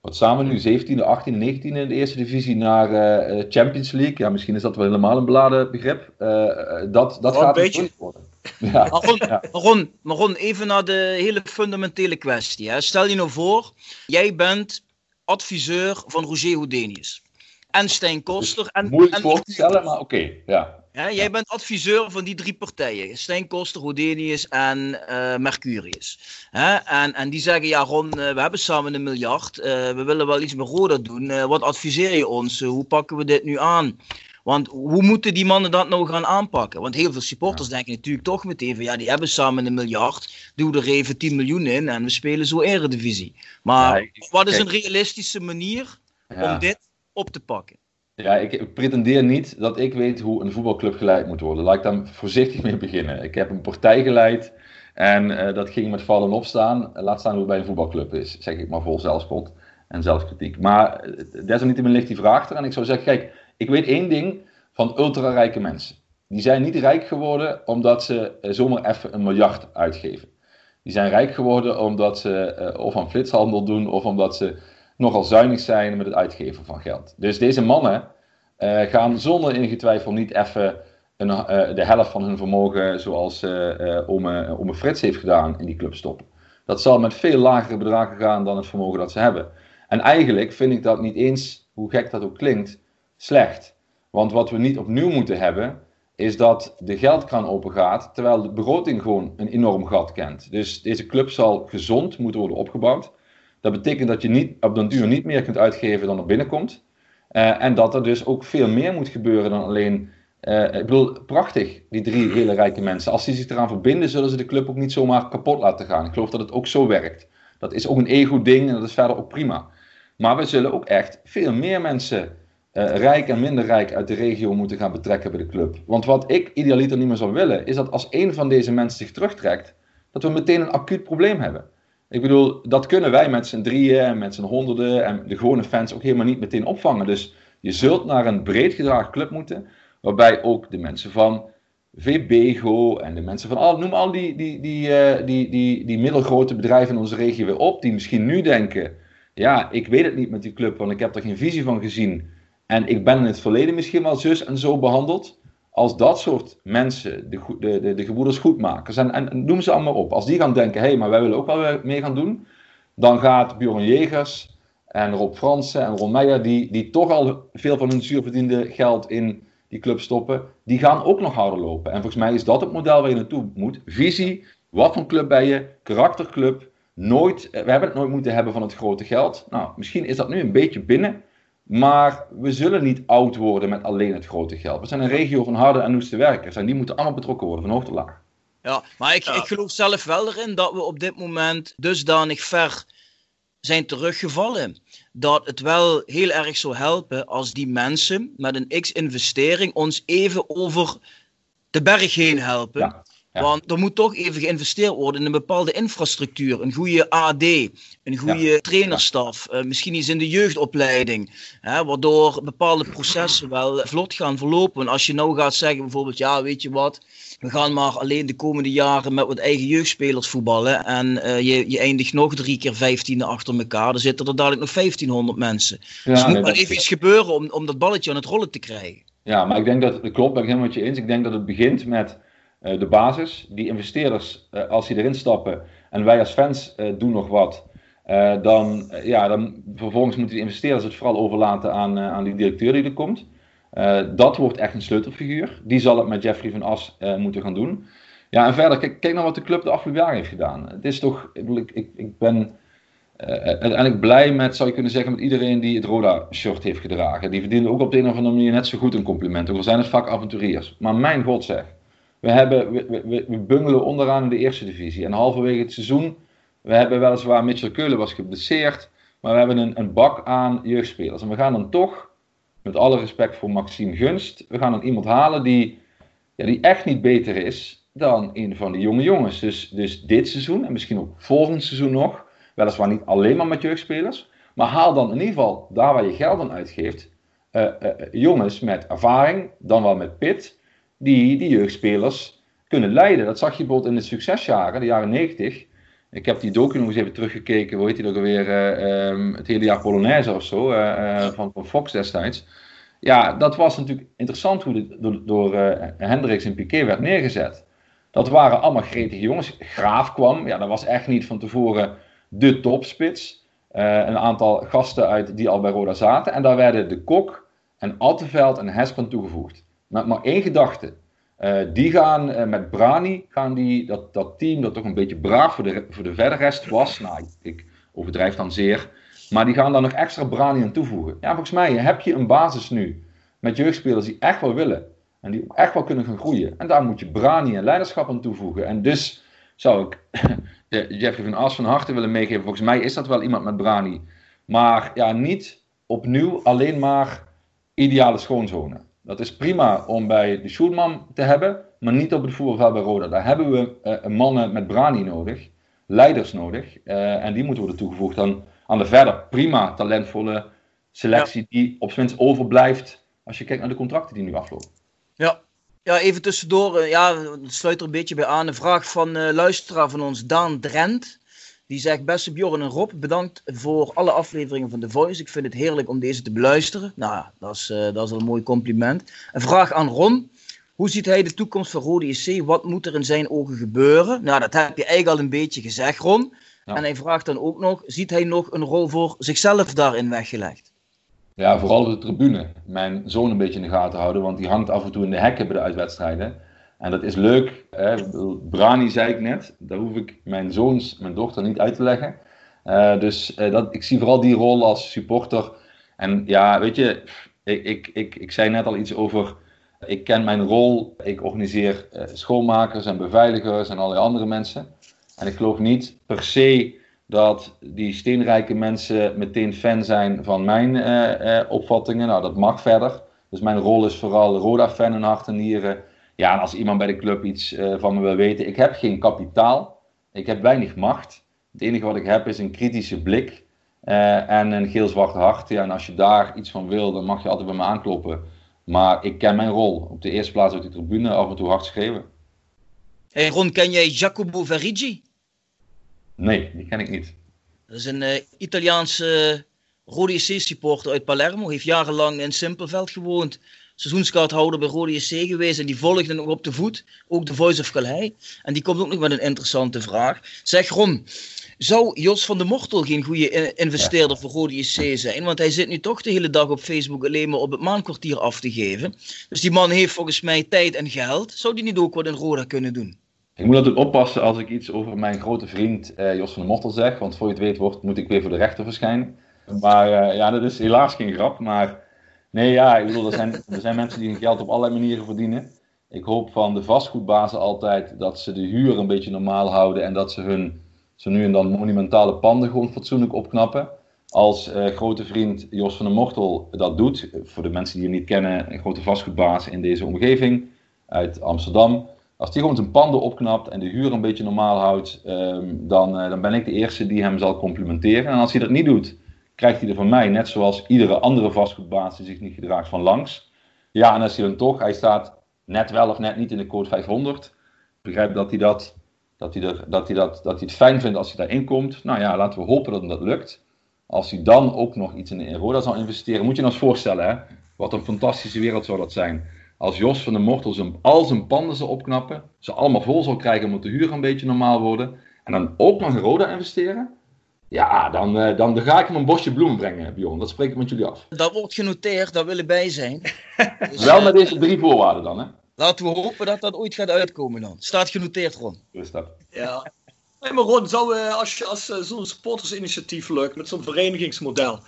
wat samen nu 17e, 18e, 19e in de eerste divisie naar uh, Champions League. Ja, misschien is dat wel helemaal een beladen begrip. Uh, dat dat gaat een beetje worden. Ja. Ron, ja. Ron, maar Ron, even naar de hele fundamentele kwestie. Hè. Stel je nou voor, jij bent adviseur van Roger Houdenius. En Stijn Koster. En, Moeilijk en, voor te stellen, maar oké. Okay, ja. Jij bent adviseur van die drie partijen: Stijn Koster, Rodenius en uh, Mercurius. En, en die zeggen: Ja, Ron, uh, we hebben samen een miljard. Uh, we willen wel iets met Roda doen. wat adviseer je ons? hoe pakken we dit nu aan? Want hoe moeten die mannen dat nou gaan aanpakken? Want heel veel supporters ja. denken natuurlijk toch meteen van ja, die hebben samen een miljard. Doe er even 10 miljoen in en we spelen zo eredivisie. Maar ja, ik, wat is een realistische manier ja. om dit op te pakken? Ja, ik pretendeer niet dat ik weet hoe een voetbalclub geleid moet worden. Laat ik daar voorzichtig mee beginnen. Ik heb een partij geleid en uh, dat ging met vallen opstaan. Laat staan hoe het bij een voetbalclub is, zeg ik maar vol zelfspot en zelfkritiek. Maar uh, desalniettemin ligt die vraag er. En ik zou zeggen, kijk, ik weet één ding van ultra-rijke mensen. die zijn niet rijk geworden omdat ze zomaar even een miljard uitgeven. Die zijn rijk geworden omdat ze of aan flitshandel doen of omdat ze nogal zuinig zijn met het uitgeven van geld. Dus deze mannen gaan zonder enige twijfel niet even een, de helft van hun vermogen, zoals Ome, Ome Frits heeft gedaan, in die club stoppen. Dat zal met veel lagere bedragen gaan dan het vermogen dat ze hebben. En eigenlijk vind ik dat niet eens, hoe gek dat ook klinkt, slecht. Want wat we niet opnieuw moeten hebben, is dat de geldkraan open gaat, terwijl de begroting gewoon een enorm gat kent. Dus deze club zal gezond moeten worden opgebouwd. Dat betekent dat je niet, op den duur niet meer kunt uitgeven dan er binnenkomt. Uh, en dat er dus ook veel meer moet gebeuren dan alleen uh, ik bedoel, prachtig, die drie hele rijke mensen. Als die zich eraan verbinden, zullen ze de club ook niet zomaar kapot laten gaan. Ik geloof dat het ook zo werkt. Dat is ook een ego-ding en dat is verder ook prima. Maar we zullen ook echt veel meer mensen, uh, rijk en minder rijk, uit de regio moeten gaan betrekken bij de club. Want wat ik idealiter niet meer zou willen, is dat als een van deze mensen zich terugtrekt, dat we meteen een acuut probleem hebben. Ik bedoel, dat kunnen wij met z'n drieën en met z'n honderden en de gewone fans ook helemaal niet meteen opvangen. Dus je zult naar een breed gedragen club moeten Waarbij ook de mensen van VBGO en de mensen van al, noem al die, die, die, uh, die, die, die middelgrote bedrijven in onze regio weer op, die misschien nu denken: ja, ik weet het niet met die club, want ik heb er geen visie van gezien. En ik ben in het verleden misschien wel zus en zo behandeld. Als dat soort mensen, de, de, de, de gebroeders en, en noem ze allemaal op, als die gaan denken: hé, hey, maar wij willen ook wel mee gaan doen, dan gaat Bjorn Jegers en Rob Fransen en Ron die, die toch al veel van hun zuurverdiende geld in die club stoppen, die gaan ook nog harder lopen. En volgens mij is dat het model waar je naartoe moet. Visie, wat voor club ben je, karakterclub. Nooit, we hebben het nooit moeten hebben van het grote geld. Nou, misschien is dat nu een beetje binnen. Maar we zullen niet oud worden met alleen het grote geld. We zijn een regio van harde en noeste werkers. En die moeten allemaal betrokken worden, van hoog tot laag. Ja, maar ik, ik geloof zelf wel erin dat we op dit moment dusdanig ver zijn teruggevallen dat het wel heel erg zou helpen als die mensen met een x-investering ons even over de berg heen helpen. Want er moet toch even geïnvesteerd worden in een bepaalde infrastructuur. Een goede AD, een goede ja. trainerstaf, uh, misschien iets in de jeugdopleiding. Hè, waardoor bepaalde processen wel vlot gaan verlopen. En als je nou gaat zeggen bijvoorbeeld, ja weet je wat, we gaan maar alleen de komende jaren met wat eigen jeugdspelers voetballen. En uh, je, je eindigt nog drie keer vijftiende achter elkaar. Dan zitten er dadelijk nog 1500 mensen. Ja, dus er moet maar even iets gebeuren om, om dat balletje aan het rollen te krijgen. Ja, maar ik denk dat, dat klopt, ben ik helemaal met je eens. Ik denk dat het begint met de basis. Die investeerders, uh, als die erin stappen en wij als fans doen nog wat. dan, ja, dan vervolgens moeten die investeerders het vooral overlaten aan, aan die directeur die er komt. Dat wordt echt een sleutelfiguur. Die zal het met Jeffrey van As moeten gaan doen. Ja, en verder, kijk, kijk naar wat de club de afgelopen jaren heeft gedaan. Het is toch, ik, ik, ik ben uiteindelijk blij met, zou je kunnen zeggen, met iedereen die het Roda-shirt heeft gedragen. Die verdienen ook op de een of andere manier net zo goed een compliment. Ook al zijn het vaak avonturiers. Maar mijn god zeg, we, hebben, we, we, we bungelen onderaan in de eerste divisie. En halverwege het seizoen, we hebben weliswaar, Mitchell Keulen was geblesseerd, maar we hebben een, een bak aan jeugdspelers. En we gaan dan toch met alle respect voor Maxime Gunst, we gaan dan iemand halen die, ja, die echt niet beter is dan een van die jonge jongens. Dus, dus dit seizoen en misschien ook volgend seizoen nog, weliswaar niet alleen maar met jeugdspelers, maar haal dan in ieder geval daar waar je geld aan uitgeeft, uh, uh, jongens met ervaring, dan wel met pit, die die jeugdspelers kunnen leiden. Dat zag je bijvoorbeeld in de succesjaren, de jaren 90. Ik heb die docu nog eens even teruggekeken. Hoe heet die ook alweer? Uh, um, het hele jaar Polonaise of zo. Uh, uh, van, Fox destijds. Ja, dat was natuurlijk interessant hoe dit door, door Hendricks en Piquet werd neergezet. Dat waren allemaal gretige jongens. Graaf kwam. Ja, dat was echt niet van tevoren de topspits. een aantal gasten uit die al bij Roda zaten. En daar werden de Kok en Alteveld en Hespen toegevoegd. Met maar één gedachte. Uh, die gaan uh, met Brani, gaan die, dat, dat team dat toch een beetje braaf voor de, voor de verder rest was. Nou, ik, overdrijf dan zeer. Maar die gaan daar nog extra Brani aan toevoegen. Ja, volgens mij heb je een basis nu met jeugdspelers die echt wel willen. En die echt wel kunnen gaan groeien. En daar moet je Brani en leiderschap aan toevoegen. En dus zou ik Jeffrey van As van harte willen meegeven. Volgens mij is dat wel iemand met Brani. Maar ja, niet opnieuw alleen maar ideale schoonzonen. Dat is prima om bij de Schulman te hebben, maar niet op het voetbalveld bij Roda. Daar hebben we uh, mannen met brani nodig, leiders nodig. Uh, en die moeten worden toegevoegd aan, aan de verder prima talentvolle selectie ja. die op zijn minst overblijft als je kijkt naar de contracten die nu aflopen. Ja, Ja, even tussendoor. Ja, het sluit er een beetje bij aan. Een vraag van uh, luisteraar van ons, Daan Drent. Die zegt, beste Bjorn en Rob, bedankt voor alle afleveringen van The Voice. Ik vind het heerlijk om deze te beluisteren. Nou, dat is, uh, dat is een mooi compliment. Een vraag aan Ron. Hoe ziet hij de toekomst van Rode SC? Wat moet er in zijn ogen gebeuren? Nou, dat heb je eigenlijk al een beetje gezegd, Ron. En hij vraagt dan ook nog, ziet hij nog een rol voor zichzelf daarin weggelegd? Ja, vooral de tribune. Mijn zoon een beetje in de gaten houden, want die hangt af en toe in de hekken bij de uitwedstrijden. En dat is leuk. Hè? Brani zei ik net, daar hoef ik mijn zoons, mijn dochter niet uit te leggen. Uh, dus uh, dat, ik zie vooral die rol als supporter. En ja, weet je, ik, ik, ik, ik zei net al iets over. Ik ken mijn rol. Ik organiseer uh, schoonmakers en beveiligers en allerlei andere mensen. En ik geloof niet per se dat die steenrijke mensen meteen fan zijn van mijn opvattingen. Nou, dat mag verder. Dus mijn rol is vooral Roda-fan in hart en nieren. Ja, als iemand bij de club iets uh, van me wil weten, ik heb geen kapitaal. Ik heb weinig macht. Het enige wat ik heb is een kritische blik en een geel-zwart hart. Ja, en als je daar iets van wil, dan mag je altijd bij me aankloppen. Maar ik ken mijn rol. Op de eerste plaats op die tribune af en toe hard schreeuwen. Hey Ron, ken jij Jacopo Verigi? Nee, die ken ik niet. Dat is een uh, Italiaanse Rode SC supporter uit Palermo. Heeft jarenlang in Simpelveld gewoond. Seizoenskaarthouder bij Rode SC geweest. En die volgde nog op de voet. Ook de Voice of Calais. En die komt ook nog met een interessante vraag. Zeg Ron, zou Jos van der Mortel geen goede investeerder voor Rode SC zijn? Want hij zit nu toch de hele dag op Facebook alleen maar op het maankwartier af te geven. Dus die man heeft volgens mij tijd en geld. Zou die niet ook wat in Roda kunnen doen? Ik moet altijd oppassen als ik iets over mijn grote vriend uh, Jos van der Mortel zeg, want voor je het weet wordt, moet ik weer voor de rechter verschijnen. Maar uh, ja, dat is helaas geen grap. Maar nee, ja, ik bedoel, er zijn, er zijn mensen die hun geld op allerlei manieren verdienen. Ik hoop van de vastgoedbazen altijd dat ze de huur een beetje normaal houden en dat ze hun zo nu en dan monumentale panden gewoon fatsoenlijk opknappen. Als uh, grote vriend Jos van der Mortel dat doet, voor de mensen die hem niet kennen, een grote vastgoedbaas in deze omgeving uit Amsterdam als die gewoon zijn panden opknapt en de huur een beetje normaal houdt, um, dan, uh, dan ben ik de eerste die hem zal complimenteren. En als hij dat niet doet, krijgt hij er van mij, net zoals iedere andere vastgoedbaas die zich niet gedraagt, van langs. Ja, en als hij dan toch, hij staat net wel of net niet in de code 500. Begrijp dat hij dat, dat hij, er, dat hij, dat, dat hij het fijn vindt als hij daarin komt. Nou ja, laten we hopen dat hem dat lukt. Als hij dan ook nog iets in de Roda zal investeren, moet je je nou eens voorstellen, hè? wat een fantastische wereld zou dat zijn als Jos van de Mortel zijn, al zijn panden zou opknappen, ze allemaal vol zou krijgen, moet de huur een beetje normaal worden, en dan ook nog in Roda investeren, ja, dan, uh, dan, dan ga ik hem een bosje bloemen brengen, Bjorn. Dat spreek ik met jullie af. Dat wordt genoteerd, daar willen bij zijn. Dus, Wel met deze drie voorwaarden dan, hè? Laten we hopen dat dat ooit gaat uitkomen dan. Staat genoteerd, Ron. Is dat. Ja. Hey, maar Ron, zou, uh, als, je, als uh, zo'n supportersinitiatief lukt met zo'n verenigingsmodel,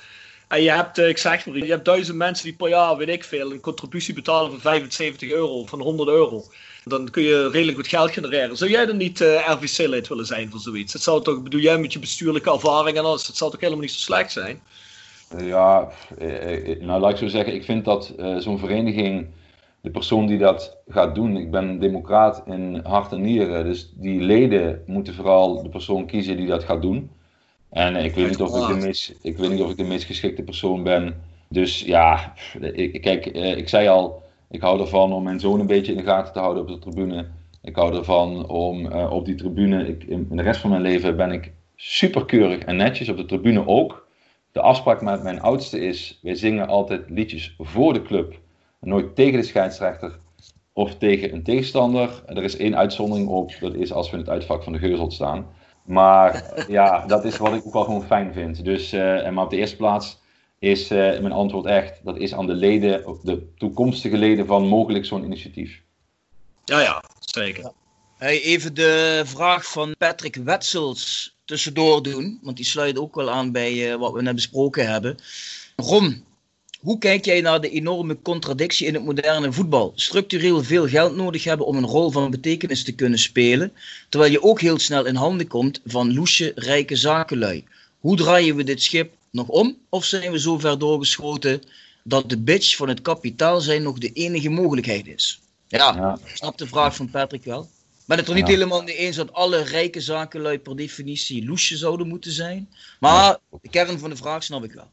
en je hebt, ik zeg maar, je hebt duizend mensen die per jaar, weet ik veel, een contributie betalen van 75 euro, van 100 euro. Dan kun je redelijk wat geld genereren. Zou jij dan niet uh, RVC-lid willen zijn voor zoiets? Het zou toch, bedoel jij met je bestuurlijke ervaring en alles, het zou toch helemaal niet zo slecht zijn? Ja, nou laat ik zo zeggen, ik vind dat zo'n vereniging, de persoon die dat gaat doen, ik ben democraat in hart en nieren, dus die leden moeten vooral de persoon kiezen die dat gaat doen. En ik weet, niet of ik, de meest, ik weet niet of ik de meest geschikte persoon ben. Dus ja, ik, kijk, ik zei al, ik hou ervan om mijn zoon een beetje in de gaten te houden op de tribune. Ik hou ervan om uh, op die tribune, ik, in de rest van mijn leven ben ik superkeurig en netjes, op de tribune ook. De afspraak met mijn oudste is, wij zingen altijd liedjes voor de club. Nooit tegen de scheidsrechter of tegen een tegenstander. Er is één uitzondering op, dat is als we in het uitvak van de geuzel staan. Maar ja, dat is wat ik ook wel gewoon fijn vind. Dus, uh, maar op de eerste plaats is uh, mijn antwoord echt, dat is aan de leden, de toekomstige leden van mogelijk zo'n initiatief. Ja, ja, zeker. Hey, even de vraag van Patrick Wetsels tussendoor doen, want die sluit ook wel aan bij uh, wat we net besproken hebben. Ron, hoe kijk jij naar de enorme contradictie in het moderne voetbal? Structureel veel geld nodig hebben om een rol van betekenis te kunnen spelen, terwijl je ook heel snel in handen komt van loesje, rijke zakenlui. Hoe draaien we dit schip nog om? Of zijn we zo ver doorgeschoten dat de bitch van het kapitaal zijn nog de enige mogelijkheid is? Ja, ja. ik snap de vraag van Patrick wel. Ik ben het er niet ja. helemaal mee eens dat alle rijke zakenlui per definitie loesje zouden moeten zijn. Maar de kern van de vraag snap ik wel.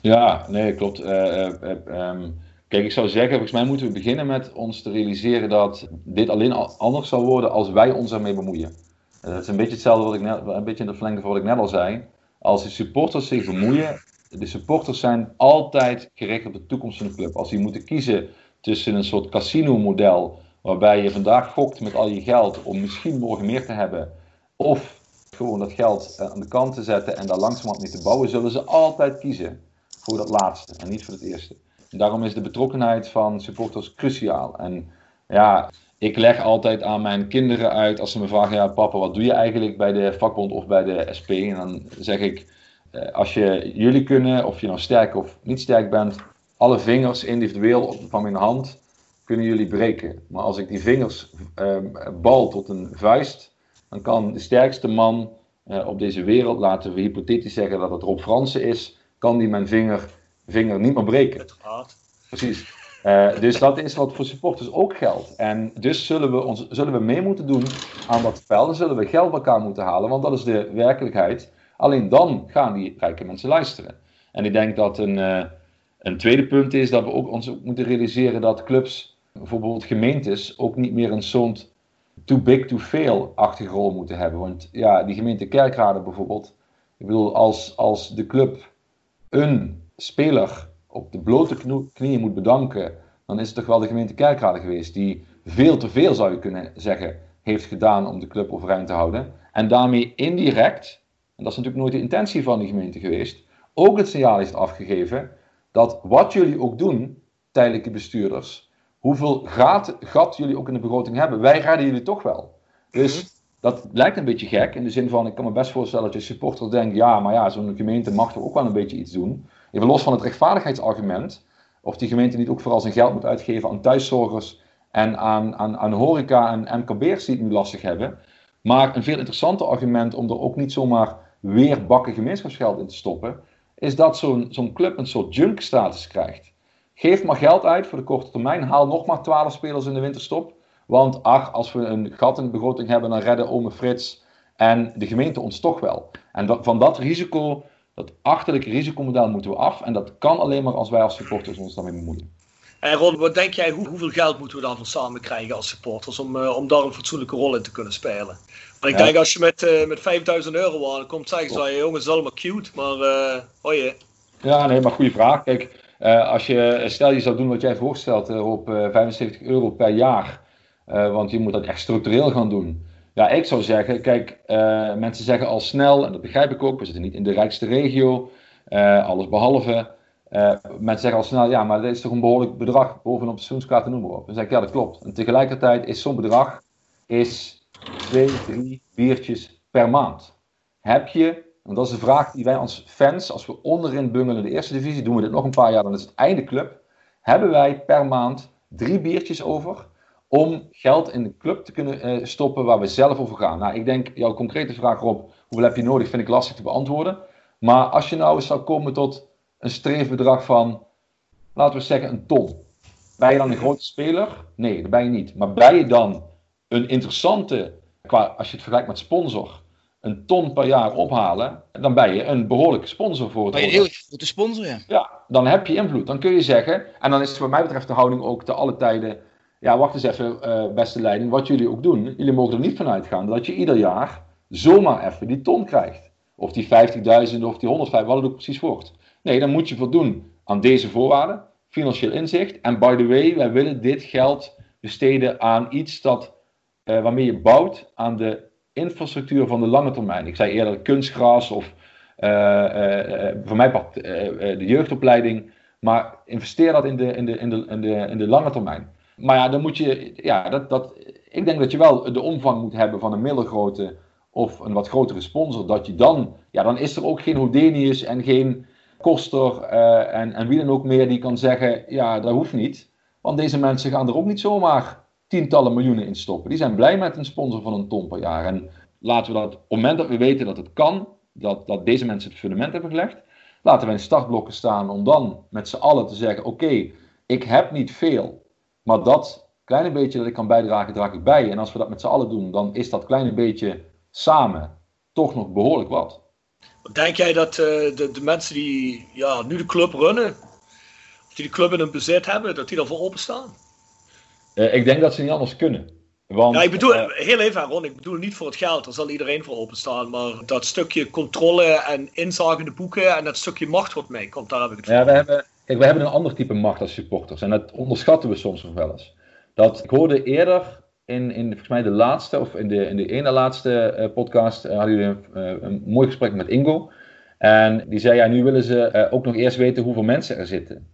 Ja, nee, klopt. Uh, uh, um, Kijk, ik zou zeggen, volgens mij moeten we beginnen met ons te realiseren dat dit alleen anders zal worden als wij ons ermee bemoeien. Dat is een beetje hetzelfde wat ik net, een beetje in de verlengde van wat ik net al zei. Als de supporters zich bemoeien, de supporters zijn altijd gericht op de toekomst van de club. Als die moeten kiezen tussen een soort casino-model, waarbij je vandaag gokt met al je geld om misschien morgen meer te hebben, of gewoon dat geld aan de kant te zetten en daar langzamerhand mee te bouwen, zullen ze altijd kiezen voor dat laatste en niet voor het eerste. En daarom is de betrokkenheid van supporters cruciaal. En ja, ik leg altijd aan mijn kinderen uit als ze me vragen: ja, papa, wat doe je eigenlijk bij de vakbond of bij de SP? En dan zeg ik: eh, als je jullie kunnen, of je nou sterk of niet sterk bent, alle vingers individueel van mijn hand kunnen jullie breken. Maar als ik die vingers uh, bal tot een vuist, dan kan de sterkste man uh, op deze wereld, laten we hypothetisch zeggen dat het Rob Fransen is, kan die mijn vinger, vinger niet meer breken. Precies. Uh, dus dat is wat voor supporters ook geldt. En dus zullen we, ons, zullen we mee moeten doen aan dat spel. Dan zullen we geld bij elkaar moeten halen, want dat is de werkelijkheid. Alleen dan gaan die rijke mensen luisteren. En ik denk dat een, uh, een tweede punt is dat we ook ons ook moeten realiseren dat clubs, bijvoorbeeld gemeentes, ook niet meer een soort too big to fail-achtige rol moeten hebben. Want ja, die gemeente Kerkrade bijvoorbeeld. Ik bedoel, als, als de club een speler op de blote knieën moet bedanken, dan is het toch wel de gemeente Kerkrade geweest die veel te veel, zou je kunnen zeggen, heeft gedaan om de club overeind te houden. En daarmee indirect, en dat is natuurlijk nooit de intentie van die gemeente geweest, ook het signaal heeft afgegeven dat wat jullie ook doen, tijdelijke bestuurders, hoeveel gat, gat jullie ook in de begroting hebben, wij redden jullie toch wel. Dus mhm. Dat lijkt een beetje gek, in de zin van, ik kan me best voorstellen dat je supporter denkt, ja, maar ja, zo'n gemeente mag toch ook wel een beetje iets doen. Even los van het rechtvaardigheidsargument, of die gemeente niet ook vooral zijn geld moet uitgeven aan thuiszorgers en aan, aan, aan horeca en MKB'ers die het nu lastig hebben. Maar een veel interessanter argument om er ook niet zomaar weer bakken gemeenschapsgeld in te stoppen, is dat zo'n zo'n club een soort junk-status krijgt. Geef maar geld uit voor de korte termijn, haal nog maar 12 spelers in de winterstop. Want ach, als we een gat in de begroting hebben, dan redden ome Frits en de gemeente ons toch wel. En van dat risico dat achterlijke risicomodel moeten we af. En dat kan alleen maar als wij als supporters ons daarmee bemoeien. En Ron, wat denk jij, hoe, hoeveel geld moeten we daarvan samen krijgen als supporters om, uh, om daar een fatsoenlijke rol in te kunnen spelen? Want ik denk als je met, uh, met 5000 euro aankomt, zeggen ze, jongens, het is allemaal cute, maar uh, oh je. Ja, nee, maar goede vraag. Kijk, als je, stel je zou doen wat jij voorstelt op 75 euro per jaar, want je moet dat echt structureel gaan doen. Ja, ik zou zeggen, kijk, uh, mensen zeggen al snel, en dat begrijp ik ook, we zitten niet in de rijkste regio, uh, alles behalve. Mensen zeggen al snel, ja, maar dit is toch een behoorlijk bedrag bovenop de seizoenskaart noem maar op. Dan zeg ik, ja, dat klopt. En tegelijkertijd is zo'n bedrag is twee, drie biertjes per maand. Heb je, en dat is de vraag die wij als fans, als we onderin bungelen in de eerste divisie, doen we dit nog een paar jaar, dan is het einde club. Hebben wij per maand drie biertjes over om geld in de club te kunnen uh, stoppen waar we zelf over gaan. Nou, ik denk, jouw concrete vraag Rob, hoeveel heb je nodig, vind ik lastig te beantwoorden. Maar als je nou eens zou komen tot een streefbedrag van, laten we zeggen, een ton. Ben je dan een grote speler? Nee, dat ben je niet. Maar ben je dan een interessante, qua, als je het vergelijkt met sponsor, een ton per jaar ophalen, dan ben je een behoorlijke sponsor voor het Ben je een heel grote sponsor, ja. Ja, dan heb je invloed. Dan kun je zeggen, en dan is het wat mij betreft de houding ook te alle tijden ja, wacht eens even, uh, beste leiding, wat jullie ook doen, jullie mogen er niet van uitgaan dat je ieder jaar zomaar even die ton krijgt. Of die 50.000 of die 105, wat het ook precies wordt. Nee, dan moet je voldoen aan deze voorwaarden, financieel inzicht. En by the way, wij willen dit geld besteden aan iets dat, uh, waarmee je bouwt aan de infrastructuur van de lange termijn. Ik zei eerder kunstgras of uh, voor mij part, de jeugdopleiding. Maar investeer dat in de, in de, in de, in de, in de lange termijn. Maar ja, dan moet je, ja, dat, dat, ik denk dat je wel de omvang moet hebben van een middelgrote of een wat grotere sponsor. Dat je dan, ja, dan is er ook geen Houdinius en geen Koster uh, en, en wie dan ook meer die kan zeggen, ja, dat hoeft niet. Want deze mensen gaan er ook niet zomaar tientallen miljoenen in stoppen. Die zijn blij met een sponsor van een ton per jaar. En laten we dat, op het moment dat we weten dat het kan, dat, dat deze mensen het fundament hebben gelegd, laten we in startblokken staan om dan met z'n allen te zeggen, oké, ik heb niet veel, maar dat kleine beetje dat ik kan bijdragen, draag ik bij. En als we dat met z'n allen doen, dan is dat kleine beetje samen toch nog behoorlijk wat. Denk jij dat uh, de, de, mensen die ja, nu de club runnen, die de club in hun bezit hebben, dat die ervoor openstaan. Uh, ik denk dat ze niet anders kunnen. Want, ja, ik bedoel, uh, heel even Ron, ik bedoel niet voor het geld, daar zal iedereen voor openstaan. Maar dat stukje controle en inzage de boeken en dat stukje macht wat mee komt, daar heb ik het voor. Ja, we hebben, kijk, we hebben een ander type macht als supporters en dat onderschatten we soms nog wel eens. Dat, ik hoorde eerder in, in volgens mij de laatste, of in de, in de ene laatste uh, podcast, uh, hadden jullie een, een, mooi gesprek met Ingo. En die zei, ja, nu willen ze ook nog eerst weten hoeveel mensen er zitten.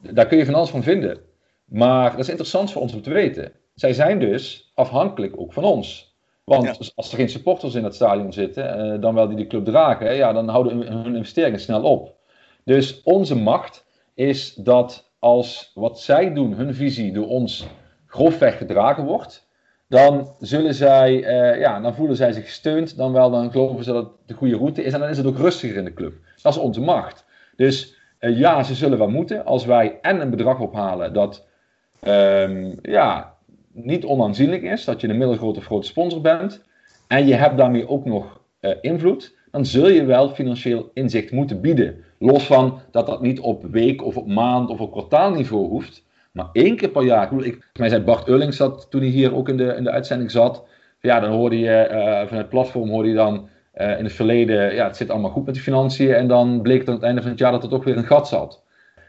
Daar kun je van alles van vinden. Maar dat is interessant voor ons om te weten. Zij zijn dus afhankelijk ook van ons. Want als er geen supporters in het stadion zitten, dan wel die de club dragen, ja, dan houden hun investeringen snel op. Dus onze macht is dat als wat zij doen, hun visie, door ons grofweg gedragen wordt, dan zullen zij, uh, ja, dan voelen zij zich gesteund, dan wel, dan geloven ze dat het de goede route is en dan is het ook rustiger in de club. Dat is onze macht. Dus uh, ja, ze zullen wel moeten. Als wij en een bedrag ophalen dat um, ja, niet onaanzienlijk is, dat je een middelgrote of grote sponsor bent, en je hebt daarmee ook nog uh, invloed, dan zul je wel financieel inzicht moeten bieden. Los van dat dat niet op week of op maand of op kwartaalniveau hoeft, maar één keer per jaar. Ik, mij zei Bart Eurlings toen hij hier ook in de, in de uitzending zat. Ja, dan hoorde je uh, van het platform hoorde je dan uh, in het verleden, ja, het zit allemaal goed met de financiën. En dan bleek het aan het einde van het jaar dat er toch weer een gat zat.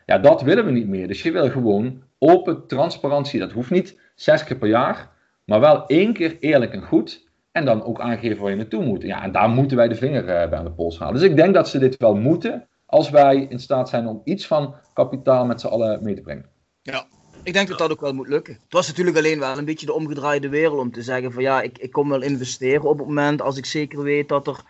Ja, dat willen we niet meer. Dus je wil gewoon open transparantie. Dat hoeft niet zes keer per jaar, maar wel één keer eerlijk en goed. En dan ook aangeven waar je naartoe moet. Ja, en daar moeten wij de vinger uh, bij aan de pols halen. Dus ik denk dat ze dit wel moeten, als wij in staat zijn om iets van kapitaal met z'n allen mee te brengen. Ja, ik denk dat dat ook wel moet lukken. Het was natuurlijk alleen wel een beetje de omgedraaide wereld om te zeggen van ja, ik, ik kom wel investeren op het moment als ik zeker weet dat er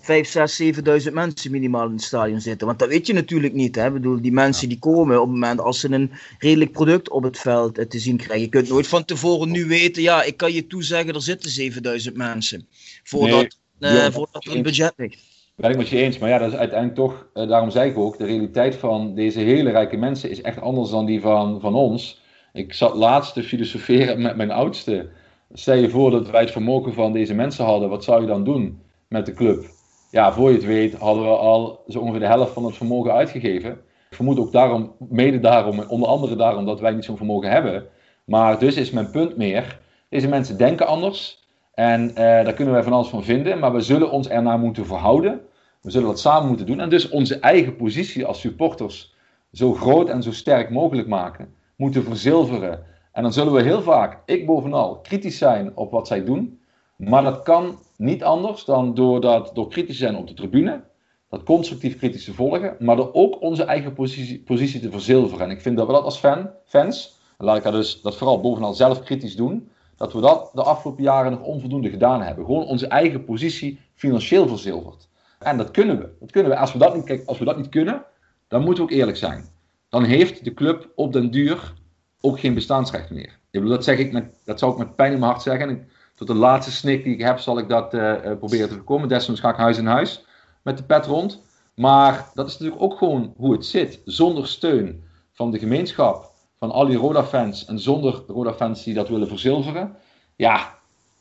5, 6, 7.000 mensen minimaal in het stadion zitten. Want dat weet je natuurlijk niet. Hè? Ik bedoel, die mensen die komen op het moment als ze een redelijk product op het veld eh, te zien krijgen. Je kunt nooit van tevoren nu weten, ja, ik kan je toezeggen, er zitten 7000 mensen. Voordat, nee, uh, voordat er een budget ligt. Ben ik met je eens, maar ja, dat is uiteindelijk toch, uh, daarom zeg ik ook, de realiteit van deze hele rijke mensen is echt anders dan die van, van ons. Ik zat laatst te filosoferen met mijn oudste. Stel je voor dat wij het vermogen van deze mensen hadden, wat zou je dan doen met de club? Ja, voor je het weet hadden we al zo ongeveer de helft van het vermogen uitgegeven. Ik vermoed ook daarom, mede daarom, onder andere daarom dat wij niet zo'n vermogen hebben. Maar dus is mijn punt meer, deze mensen denken anders. En eh, daar kunnen wij van alles van vinden, maar we zullen ons ernaar moeten verhouden. We zullen dat samen moeten doen en dus onze eigen positie als supporters zo groot en zo sterk mogelijk maken. Moeten verzilveren. En dan zullen we heel vaak, ik bovenal, kritisch zijn op wat zij doen. Maar dat kan niet anders dan door, dat, door kritisch zijn op de tribune. Dat constructief kritisch te volgen. Maar door ook onze eigen positie, positie te verzilveren. En ik vind dat we dat als fan, fans, en laat ik dat dus dat vooral bovenal zelf kritisch doen. Dat we dat de afgelopen jaren nog onvoldoende gedaan hebben. Gewoon onze eigen positie financieel verzilverd. En dat kunnen we. Dat kunnen we. Als we dat niet, kijk, als we dat niet kunnen, dan moeten we ook eerlijk zijn. Dan heeft de club op den duur ook geen bestaansrecht meer. Ik bedoel, dat, zeg ik met, dat zou ik met pijn in mijn hart zeggen. En tot de laatste snik die ik heb, zal ik dat uh, proberen te voorkomen. Desnoods ga ik huis in huis met de pet rond. Maar dat is natuurlijk ook gewoon hoe het zit. Zonder steun van de gemeenschap, van al die Roda-fans en zonder Roda-fans die dat willen verzilveren, ja,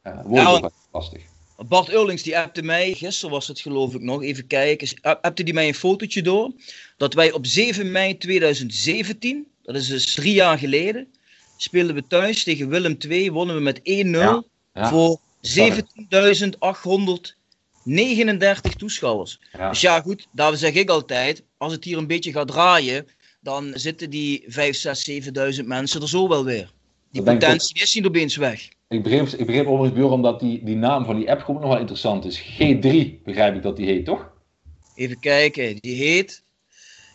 uh, wordt het nou, lastig. Bart Eurlings die appte mij, gisteren was het geloof ik nog, even kijken, appte die mij een fotootje door, dat wij op 7 mei 2017, dat is dus drie jaar geleden, speelden we thuis tegen Willem II, wonnen we met 1-0 ja, ja. voor 17.839 toeschouwers. Ja. Dus ja goed, daar zeg ik altijd, als het hier een beetje gaat draaien, dan zitten die 5, 6, 7.000 mensen er zo wel weer. Die potentie is niet opeens weg. Ik begreep, ik begreep overigens, Björn, omdat die, die naam van die appgroep nog wel interessant is. G3 begrijp ik dat die heet, toch? Even kijken, die heet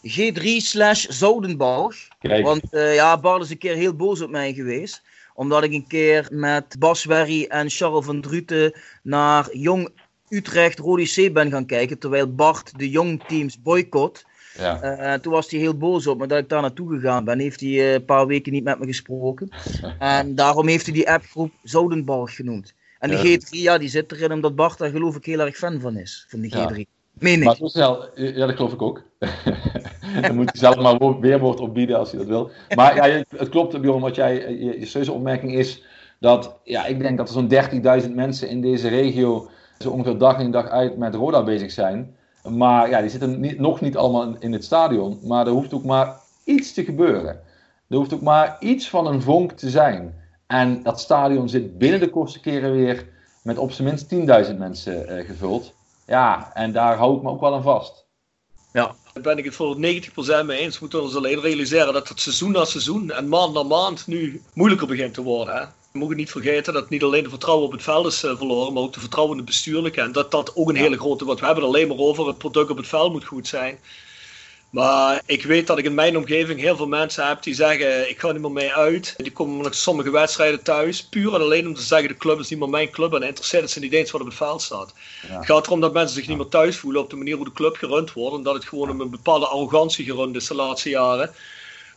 G3 slash Zoudenbouw. Want uh, ja, Bart is een keer heel boos op mij geweest. Omdat ik een keer met Bas Werry en Charles van Druten naar Jong Utrecht Rodi C ben gaan kijken. Terwijl Bart de Jong teams boycott. Ja. Uh, toen was hij heel boos op me dat ik daar naartoe gegaan ben. Heeft hij uh, een paar weken niet met me gesproken. en daarom heeft hij die appgroep Zoudenborg genoemd. En de G3, ja, die zit erin omdat Bart daar geloof ik heel erg fan van is. Van die G3. Ja. Meen ik. Maar snel, ja, dat geloof ik ook. Dan moet je zelf maar weerwoord opbieden als je dat wil. Maar ja, het klopt, Bjorn, wat jij, je, je serieuze opmerking is dat, ja, ik denk dat er zo'n 30.000 mensen in deze regio zo ongeveer dag in dag uit met Roda bezig zijn. Maar ja, die zitten niet, nog niet allemaal in het stadion. Maar er hoeft ook maar iets te gebeuren. Er hoeft ook maar iets van een vonk te zijn. En dat stadion zit binnen de kortste keren weer met op zijn minst 10.000 mensen uh, gevuld. Ja, en daar hou ik me ook wel aan vast. Ja, daar ben ik het voor 90% mee eens. We moeten ons alleen realiseren dat het seizoen na seizoen en maand na maand nu moeilijker begint te worden. Hè? We mogen niet vergeten dat niet alleen de vertrouwen op het veld is uh, verloren, maar ook de vertrouwen in het bestuurlijke. En dat dat ook een hele grote, wat we hebben alleen maar over, het product op het veld moet goed zijn. Maar ik weet dat ik in mijn omgeving heel veel mensen heb die zeggen: Ik ga niet meer mee uit. Die komen naar sommige wedstrijden thuis. Puur en alleen om te zeggen: De club is niet meer mijn club. En interesseert ze niet eens wat op het veld staat. Het gaat erom dat mensen zich niet meer thuis voelen op de manier hoe de club gerund wordt. En dat het gewoon een bepaalde arrogantie gerund is de laatste jaren.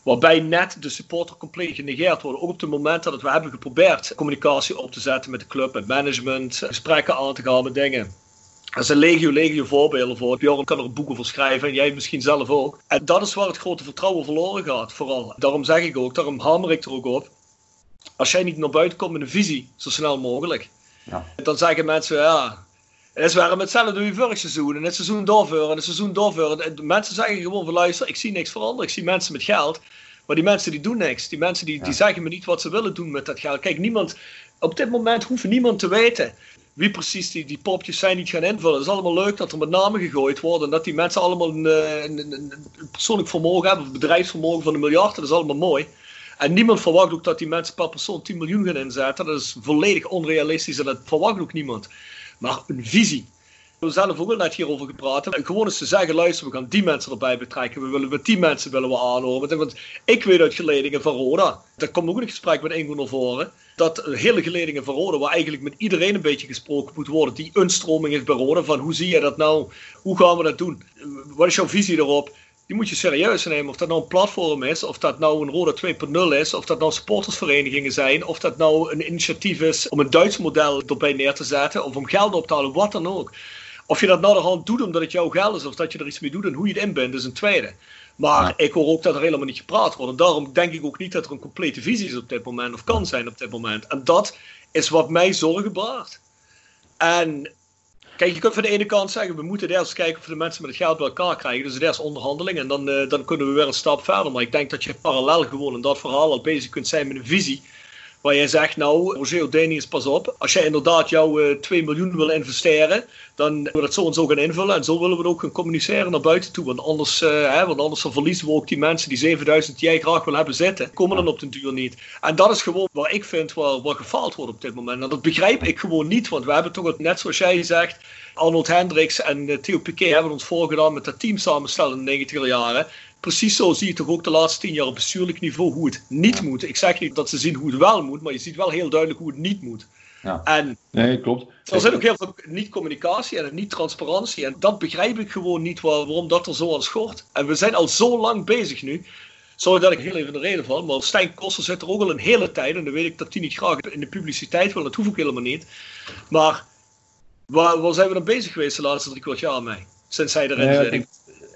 Waarbij net de supporter compleet genegeerd wordt. Ook op het moment dat we hebben geprobeerd communicatie op te zetten met de club, met management, gesprekken aan te gaan met dingen. Er zijn legio, legio voorbeelden voor. Bjorn kan er boeken over schrijven en jij misschien zelf ook. En dat is waar het grote vertrouwen verloren gaat, vooral. Daarom zeg ik ook, daarom hamer ik er ook op. Als jij niet naar buiten komt met een visie, zo snel mogelijk, ja. dan zeggen mensen, ja, het is waarom hetzelfde doe je vorig seizoen en het seizoen doorvoeren en het seizoen doorvoeren. En mensen zeggen gewoon van luister, ik zie niks veranderen. Ik zie mensen met geld, maar die mensen die doen niks. Die mensen die, die zeggen me niet wat ze willen doen met dat geld. Kijk, niemand, op dit moment hoeft niemand te weten wie precies die, die popjes zijn die het gaan invullen. Het is allemaal leuk dat er met namen gegooid worden. En dat die mensen allemaal een, eh, een, een, een persoonlijk vermogen hebben. Of bedrijfsvermogen van een miljard. Dat is allemaal mooi. En niemand verwacht ook dat die mensen per persoon 10 miljoen gaan inzetten. Dat is volledig onrealistisch en dat verwacht ook niemand. Maar een visie. We hebben zelf ook net hierover gepraat. En gewoon eens te zeggen, luister, we gaan die mensen erbij betrekken. We willen met die mensen willen we aanhoren. Want ik weet uit geledingen van Roda, dat komt ook een gesprek met Ingo naar voren, dat hele geledingen van Roda, waar eigenlijk met iedereen een beetje gesproken moet worden, die een stroming is bij van hoe zie je dat nou? Hoe gaan we dat doen? Wat is jouw visie erop? Die moet je serieus nemen. Of dat nou een platform is, of dat nou een Roda 2.0 is, of dat nou supportersverenigingen zijn, of dat nou een initiatief is om een Duits model erbij neer te zetten, of om geld op te halen, wat dan ook. Of je dat nou de hand doet omdat het jouw geld is, of dat je er iets mee doet en hoe je het inbindt, is een tweede. Maar ik hoor ook dat er helemaal niet gepraat wordt. En daarom denk ik ook niet dat er een complete visie is op dit moment, of kan zijn op dit moment. En dat is wat mij zorgen baart. En Kijk, je kunt van de ene kant zeggen, we moeten eerst kijken of we de mensen met het geld bij elkaar krijgen. Dus eerst onderhandeling en dan, uh, dan kunnen we weer een stap verder. Maar ik denk dat je parallel gewoon in dat verhaal al bezig kunt zijn met een visie. Waar jij zegt, nou, Roger Denius, pas op. Als jij inderdaad jouw uh, 2 miljoen wil investeren, dan willen we dat zo en zo gaan invullen. En zo willen we het ook gaan communiceren naar buiten toe. Want anders, uh, hè, want anders verliezen we ook die mensen die 7000 die jij graag wil hebben zitten. Komen dan op den duur niet. En dat is gewoon waar ik vind waar, waar gefaald wordt op dit moment. En dat begrijp ik gewoon niet. Want we hebben toch, net zoals jij zegt, Arnold Hendricks en uh, Theo Piquet hebben ons voorgedaan met dat team samenstellen in de 90er jaren precies zo zie je toch ook de laatste tien jaar op bestuurlijk niveau hoe het niet moet. Ik zeg niet dat ze zien hoe het wel moet, maar je ziet wel heel duidelijk hoe het niet moet. Ja. En nee, klopt. Er zit ook heel veel niet-communicatie en niet-transparantie. En dat begrijp ik gewoon niet waarom dat er zo aan schort. En we zijn al zo lang bezig nu. Sorry dat ik heel even de reden val, maar Stijn Koster zit er ook al een hele tijd. En dan weet ik dat hij niet graag in de publiciteit wil. Dat hoef ik helemaal niet. Maar waar, waar zijn we dan bezig geweest de laatste drie kwart jaar mee? Sinds hij erin zit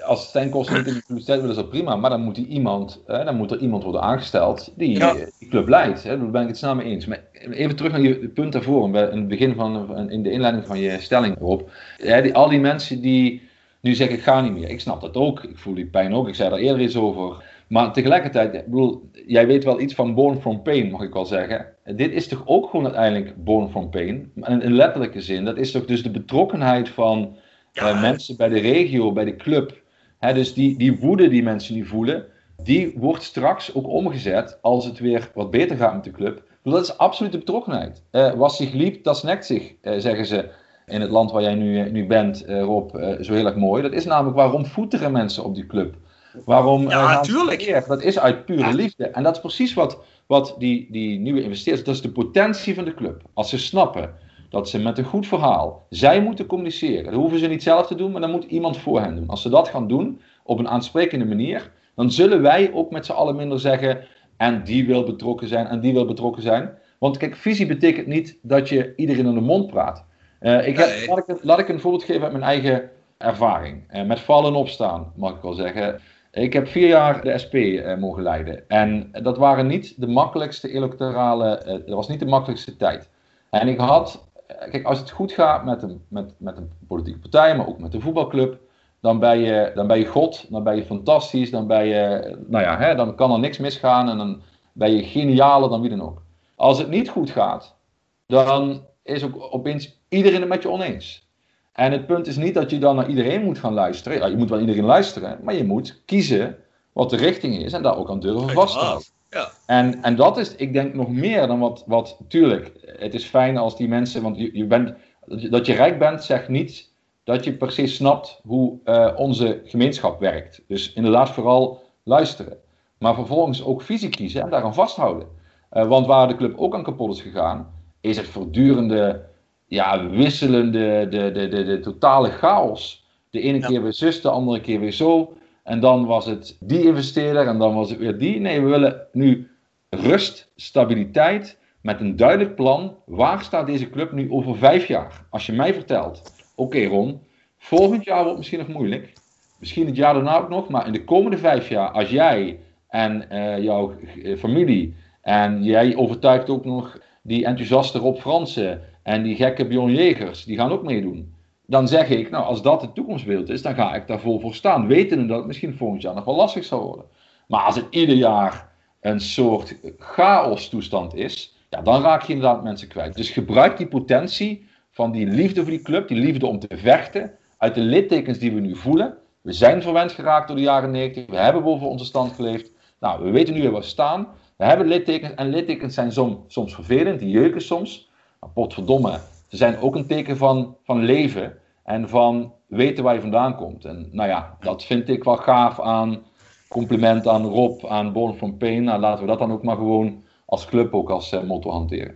als steenkosten niet in de publiciteit willen, is dat prima. Maar dan moet, die iemand, hè, dan moet er iemand worden aangesteld die die club leidt. Hè. Daar ben ik het snel mee eens. Maar even terug naar je punt daarvoor. In het begin van, in de inleiding van je stelling erop. Hè, die, al die mensen die nu zeggen, ik ga niet meer. Ik snap dat ook. Ik voel die pijn ook. Ik zei er eerder iets over. Maar tegelijkertijd, ik bedoel, jij weet wel iets van Born from Pain, mag ik wel zeggen. Dit is toch ook gewoon uiteindelijk Born from Pain? In, in letterlijke zin. Dat is toch dus de betrokkenheid van eh, mensen bij de regio, bij de club dus die, die woede die mensen nu voelen, die wordt straks ook omgezet als het weer wat beter gaat met de club. Dat is absolute betrokkenheid. Uh, was zich liep, dat snekt zich, uh, zeggen ze in het land waar jij nu, nu bent, uh, Rob, zo heel erg mooi. Dat is namelijk waarom voeteren mensen op die club. Waarom ja, natuurlijk. Dat is uit pure liefde. En dat is precies wat, wat die, die nieuwe investeerders, dat is de potentie van de club. Als ze snappen dat ze met een goed verhaal, zij moeten communiceren. Dat hoeven ze niet zelf te doen, maar dan moet iemand voor hen doen. Als ze dat gaan doen op een aansprekende manier, dan zullen wij ook met z'n allen minder zeggen, en die wil betrokken zijn, en die wil betrokken zijn. Want kijk, visie betekent niet dat je iedereen in de mond praat. Uh, ik heb, laat, ik, laat, ik, een voorbeeld geven uit mijn eigen ervaring. Uh, met vallen en opstaan, mag ik wel zeggen. Ik heb vier jaar de SP uh, eh, mogen leiden. En dat waren niet de makkelijkste electorale, dat was niet de makkelijkste tijd. En ik had kijk, als het goed gaat met een, met, met een politieke partij, maar ook met een voetbalclub, dan ben je, dan ben je God, dan ben je fantastisch, dan, ben je, nou ja, hè, dan kan er niks misgaan en dan ben je genialer dan wie dan ook. Als het niet goed gaat, dan is ook opeens iedereen het met je oneens. En het punt is niet dat je dan naar iedereen moet gaan luisteren. Ja, je moet wel iedereen luisteren, maar je moet kiezen wat de richting is en daar ook aan durven vast te houden. Ja. En, en dat is, ik denk, nog meer dan wat, wat, tuurlijk, het is fijn als die mensen, want je, je bent, dat je rijk bent, zegt niet dat je precies snapt hoe uh, onze gemeenschap werkt. Dus inderdaad vooral luisteren. Maar vervolgens ook visie kiezen en daaraan vasthouden. Uh, want waar de club ook aan kapot is gegaan, is het voortdurende, ja, wisselende, de, de, de, de totale chaos. De ene keer weer zus, de andere keer weer zo. En dan was het die investeerder en dan was het weer die. Nee, we willen nu rust, stabiliteit met een duidelijk plan. Waar staat deze club nu over vijf jaar? Als je mij vertelt, oké Ron, volgend jaar wordt misschien nog moeilijk. Misschien het jaar daarna ook nog, maar in de komende vijf jaar, als jij en uh, jouw eh, familie en jij overtuigt ook nog die enthousiaste Rob Fransen en die gekke Bjorn Jegers, die gaan ook meedoen dan zeg ik, nou, als dat het toekomstbeeld is, dan ga ik daar vol voor staan. Wetende dat het misschien volgend jaar nog wel lastig zal worden. Maar als het ieder jaar een soort chaos toestand is, ja, dan raak je inderdaad mensen kwijt. Dus gebruik die potentie van die liefde voor die club, die liefde om te vechten, uit de littekens die we nu voelen. We zijn verwend geraakt door de jaren 90, we hebben boven onze stand geleefd. Nou, we weten nu waar we staan. We hebben littekens en littekens zijn soms, soms vervelend, die jeuken soms. Maar potverdomme, ze zijn ook een teken van, van leven en van weten waar je vandaan komt. En nou ja, dat vind ik wel gaaf aan compliment aan Rob, aan Born from Pain. Nou, laten we dat dan ook maar gewoon als club ook als uh, motto hanteren.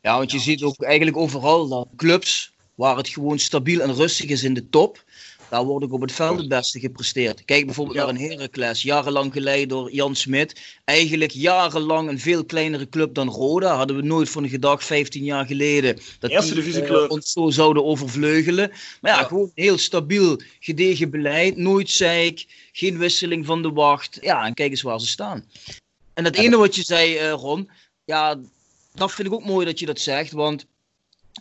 Ja, want je ziet ook eigenlijk overal dat clubs waar het gewoon stabiel en rustig is in de top, daar wordt ook op het veld het beste gepresteerd. Kijk bijvoorbeeld naar een Heracles, jarenlang geleid door Jan Smit. Eigenlijk jarenlang een veel kleinere club dan Roda. Hadden we nooit van gedacht, 15 jaar geleden, dat Eerste die uh, ons zo zouden overvleugelen. Maar ja, ja, gewoon heel stabiel, gedegen beleid, nooit zeik, geen wisseling van de wacht. Ja, en kijk eens waar ze staan. En dat ene wat je zei, uh, Ron, ja, dat vind ik ook mooi dat je dat zegt, want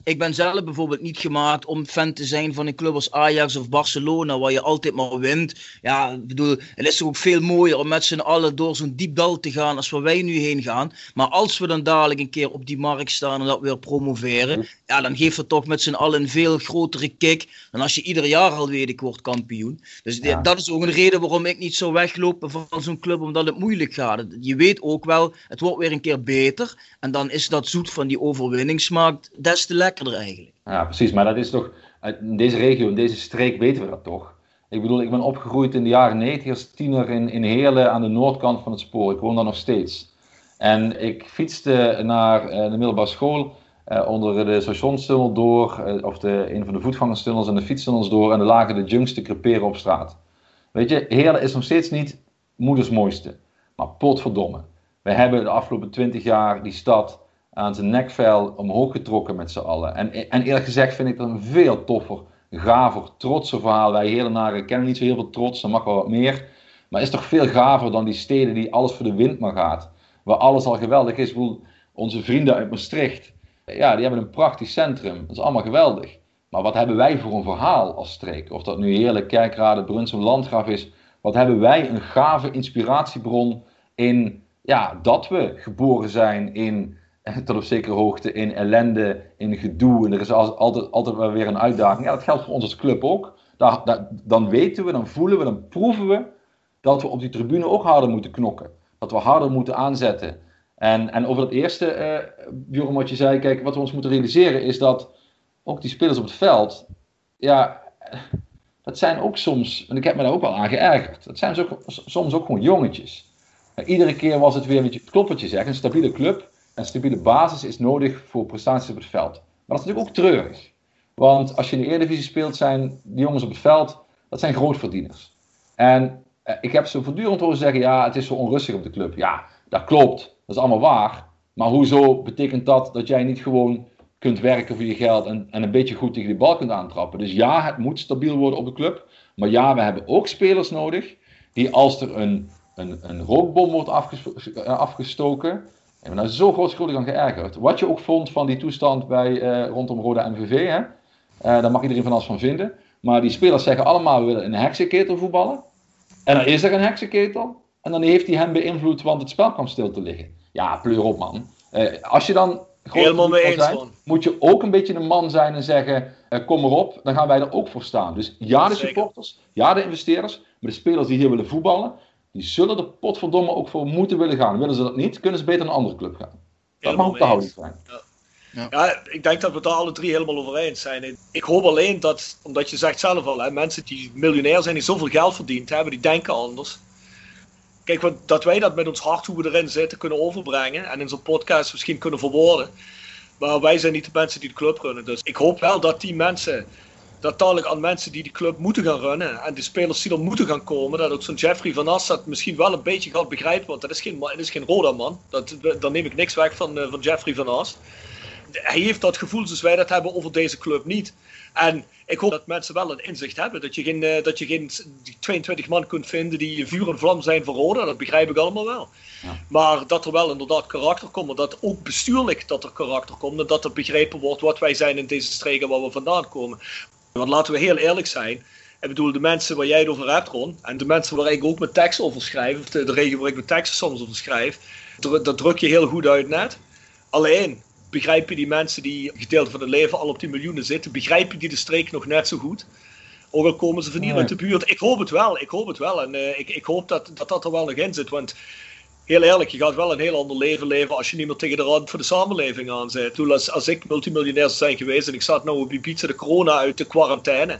ik ben zelf bijvoorbeeld niet gemaakt om fan te zijn van een club als Ajax of Barcelona, waar je altijd maar wint. Ja, ik bedoel, het is toch ook veel mooier om met z'n allen door zo'n diep dal te gaan als waar wij nu heen gaan. Maar als we dan dadelijk een keer op die markt staan en dat weer promoveren, ja, dan geeft het toch met z'n allen een veel grotere kick dan als je ieder jaar al weet ik word kampioen. Dus ja. dat is ook een reden waarom ik niet zo weglopen van zo'n club, omdat het moeilijk gaat. Je weet ook wel, het wordt weer een keer beter en dan is dat zoet van die overwinningsmaak des te eigenlijk. Ja, precies. Maar dat is toch, in deze regio, in deze streek weten we dat toch. Ik bedoel, ik ben opgegroeid in de jaren 90 als tiener in, in Heerlen aan de noordkant van het spoor. Ik woon daar nog steeds. En ik fietste naar uh, de middelbare school uh, onder de stationstunnel door, uh, of de, een van de voetgangerstunnels en de fietstunnels door. En er lagen de junks te creperen op straat. Weet je, Heerlen is nog steeds niet moeders mooiste. Maar potverdomme. We hebben de afgelopen twintig jaar die stad aan zijn nekvel omhoog getrokken met z'n allen. En, en eerlijk gezegd vind ik dat een veel toffer, gaver, trotser verhaal. Wij Helenaren kennen niet zo heel veel trots, dan mag wel wat meer. Maar is toch veel gaver dan die steden die alles voor de wind maar gaat. Waar alles al geweldig is. Onze vrienden uit Maastricht, ja, die hebben een prachtig centrum. Dat is allemaal geweldig. Maar wat hebben wij voor een verhaal als streek? Of dat nu Heerlijk, Kerkrade, Brunsum, Landgraaf is. Wat hebben wij een gave inspiratiebron in ja, dat we geboren zijn in tot op zekere hoogte in ellende, in gedoe. En er is altijd, altijd wel weer een uitdaging. Ja, dat geldt voor ons als club ook. Daar, dan weten we, dan voelen we, dan proeven we dat we op die tribune ook harder moeten knokken. Dat we harder moeten aanzetten. En, en over dat eerste, Bjorn, wat je zei, kijk, wat we ons moeten realiseren is dat ook die spelers op het veld, ja, dat zijn ook soms, en ik heb me daar ook wel aan geërgerd, dat zijn soms ook gewoon jongetjes. iedere keer was het weer, weet je, klopt wat je zegt, een stabiele club een stabiele basis is nodig voor prestaties op het veld. Maar dat is natuurlijk ook treurig. Want als je in de Eredivisie speelt, zijn die jongens op het veld, dat zijn grootverdieners. En eh, ik heb ze voortdurend horen zeggen, ja, het is zo onrustig op de club. Ja, dat klopt. Dat is allemaal waar. Maar hoezo betekent dat dat jij niet gewoon kunt werken voor je geld en, en een beetje goed tegen die bal kunt aantrappen? Dus ja, het moet stabiel worden op de club. Maar ja, we hebben ook spelers nodig die als er een, een, een rookbom wordt afgestoken, ik ben daar zo grootschuldig aan geërgerd. Wat je ook vond van die toestand bij, uh, rondom Roda MVV, hè? Uh, daar mag iedereen van alles van vinden. Maar die spelers zeggen allemaal, we willen in een heksenketel voetballen. En dan is er een heksenketel. En dan heeft hij hem beïnvloed, want het spel kwam stil te liggen. Ja, pleur op man. Eh, als je dan Helemaal mee eens, zijn, moet je ook een beetje een man zijn en zeggen: uh, kom erop, dan gaan wij er ook voor staan. Dus ja, de supporters, ja, de investeerders, maar de spelers die hier willen voetballen, die zullen er potverdomme ook voor moeten willen gaan. Willen ze dat niet, kunnen ze beter naar een andere club gaan. Dat mag ook de houding zijn. Ja. Ja. ja. ik denk dat we het daar alle drie helemaal over eens zijn. Ik hoop alleen dat, omdat je zegt zelf al, hè, mensen die miljonair zijn, die zoveel geld verdiend hebben, die denken anders. Kijk, dat wij dat met ons hart, hoe we erin zitten, kunnen overbrengen en in zo'n podcast misschien kunnen verwoorden. Maar wij zijn niet de mensen die de club runnen. Dus ik hoop wel dat die mensen, dat dadelijk aan mensen die die club moeten gaan runnen en de spelers die er moeten gaan komen, dat ook zo'n Jeffrey van As dat misschien wel een beetje gaat begrijpen. Want dat is geen, dat is geen Roda man. Dat, daar neem ik niks weg van, eh, van Jeffrey van As. Hij heeft dat gevoel zoals wij dat hebben over deze club niet. En ik hoop dat mensen wel een inzicht hebben. Dat je geen, uh, dat je geen 22 man kunt vinden die vuur en vlam zijn voor Roda. Dat begrijp ik allemaal wel. Ja. Maar dat er wel inderdaad karakter komt. Dat ook bestuurlijk dat er karakter komt. En dat er begrepen wordt wat wij zijn in deze streken waar we vandaan komen. Want laten we heel eerlijk zijn. Ik bedoel, de mensen waar jij het over hebt, Ron. En de mensen waar ik ook mijn tekst over schrijf. Of de, de regio waar ik mijn teksten soms over schrijf. Dat druk je heel goed uit net. Alleen, begrijpen die mensen die gedeelte van het leven al op die miljoenen zitten, begrijpen die de streek nog net zo goed? Ook al komen ze van hier uit de buurt. Ik hoop het wel, ik hoop het wel. En uh, ik, ik hoop dat, dat dat er wel nog in zit. Want heel eerlijk, je gaat wel een heel ander leven leven als je niet meer tegen de rand van de samenleving aan zit. Als, als ik multimiljonair zou zijn geweest en ik zat nou op Ibiza de corona uit de quarantaine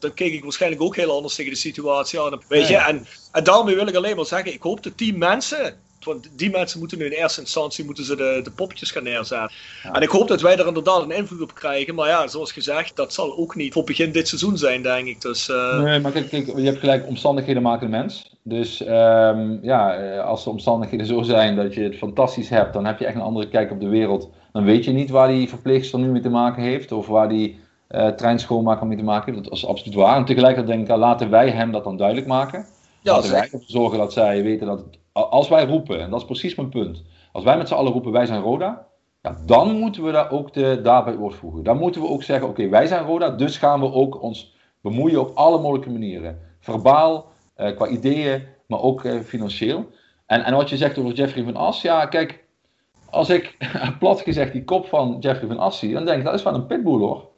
dan keek ik waarschijnlijk ook heel anders tegen de situatie aan. Weet je? En, en daarmee wil ik alleen maar zeggen, ik hoop dat die mensen want die mensen moeten nu in eerste instantie moeten ze de, de poppetjes gaan neerzetten. En ik hoop dat wij er inderdaad een invloed op krijgen. Maar ja, zoals gezegd, dat zal ook niet voor begin dit seizoen zijn, denk ik. Dus, uh... Nee, maar kijk, kijk, je hebt gelijk, omstandigheden maken de mens. Dus um, ja, eh, als de omstandigheden zo zijn dat je het fantastisch hebt, dan heb je echt een andere kijk op de wereld. Dan weet je niet waar die verpleegster nu mee te maken heeft, of waar die uh, treinschoonmaker mee te maken heeft. Dat is absoluut waar. En tegelijkertijd denk ik, laten wij hem dat dan duidelijk maken. Ja, laten wij ervoor zorgen dat zij weten dat het als wij roepen, en dat is precies mijn punt, als wij met z'n allen roepen wij zijn Roda, ja, dan moeten we daar ook de daad bij woord voegen. Dan moeten we ook zeggen, oké, wij zijn Roda, dus gaan we ook ons bemoeien op alle mogelijke manieren. Verbaal, eh, qua ideeën, maar ook eh, financieel. En, en wat je zegt over Jeffrey van As, ja, kijk, als ik plat gezegd die kop van Jeffrey van As zie, dan denk ik, dat is wel een pitbull hoor.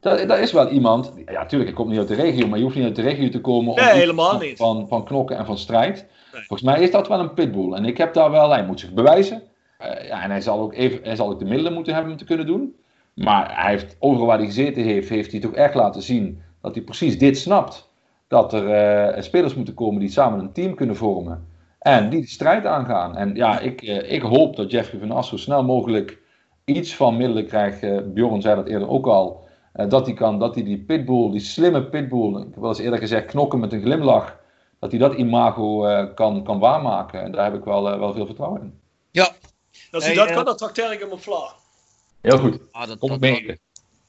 Dat, dat, is wel iemand, ja, natuurlijk, ik kom niet uit de regio, maar je hoeft niet uit de regio te komen om nee, helemaal niet. Van, van knokken en van strijd. Volgens mij is dat wel een pitbull. En ik heb daar wel, hij moet zich bewijzen. Uh, ja, en hij zal, ook even, hij zal ook de middelen moeten hebben om te kunnen doen. Maar hij heeft, overal waar hij gezeten heeft, heeft hij toch echt laten zien dat hij precies dit snapt. Dat er uh, spelers moeten komen die samen een team kunnen vormen. En die de strijd aangaan. En ja, ik, uh, ik hoop dat Jeffrey van As zo snel mogelijk iets van middelen krijgt. Bjorn zei dat eerder ook al. dat hij kan, dat hij die pitbull, die slimme pitbull, ik heb wel eens eerder gezegd, knokken met een glimlach dat hij dat imago uh, kan, kan waarmaken. En daar heb ik wel, uh, wel veel vertrouwen in. Ja. Als hij hey, dat uh, kan, dan trakteer ik hem op vla. Heel goed. Ah, dat, Kom mee.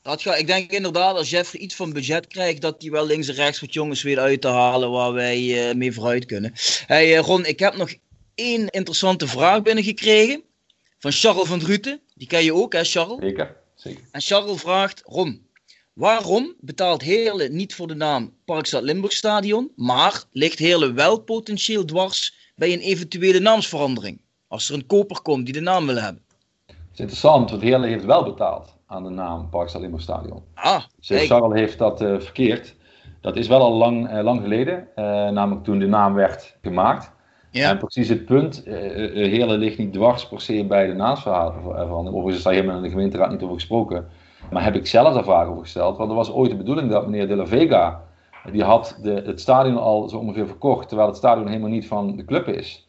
Dat ga, ik denk inderdaad, als Jeffrey iets van budget krijgt, dat hij wel links en rechts wat jongens weer uit te halen waar wij mee vooruit kunnen. Hey, Ron, ik heb nog één interessante vraag binnengekregen. Van Charles van Druten. Die ken je ook, hè, Charles? Zeker, zeker. En Charles vraagt: Ron, Waarom betaalt Heerlen niet voor de naam Parkstad Limburg Stadion, maar ligt Heerlen wel potentieel dwars bij een eventuele naamsverandering? Als er een koper komt die de naam wil hebben. Het is interessant, want Heerlen heeft wel betaald aan de naam Parkstad Limburg Stadion. Ah, Charles heeft dat uh, verkeerd. Dat is wel al lang, uh, lang geleden, uh, namelijk toen de naam werd gemaakt. Ja. En precies het punt, Heerlen ligt niet dwars per se bij de naamsverandering. Overigens is daar helemaal in de gemeenteraad niet over gesproken. Maar heb ik zelf daar vragen over gesteld. Want er was ooit de bedoeling dat meneer De La Vega. die had de, het stadion al zo ongeveer verkocht. terwijl het stadion helemaal niet van de club is.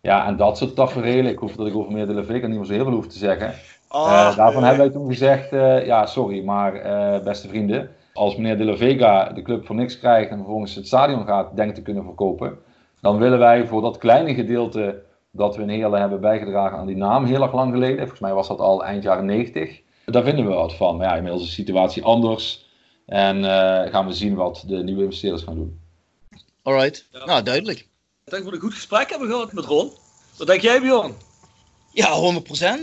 Ja, en dat soort tafereelen. Ik hoef dat ik over meneer De La Vega niet meer zo heel veel hoef te zeggen. Oh, uh, daarvan hebben wij toen gezegd: uh, ja, sorry, maar uh, beste vrienden. Als meneer De La Vega de club voor niks krijgt en vervolgens het stadion gaat denken te kunnen verkopen. dan willen wij voor dat kleine gedeelte dat we in Heerlen hebben bijgedragen aan die naam heel erg lang geleden. Volgens mij was dat al eind jaren 90 daar vinden we wat van. Maar ja, inmiddels is de situatie anders. En uh, gaan we zien wat de nieuwe investeerders gaan doen. Alright, ja. nou duidelijk. Dat we een goed gesprek hebben gehad met Ron. Wat denk jij, Bjorn? Ja,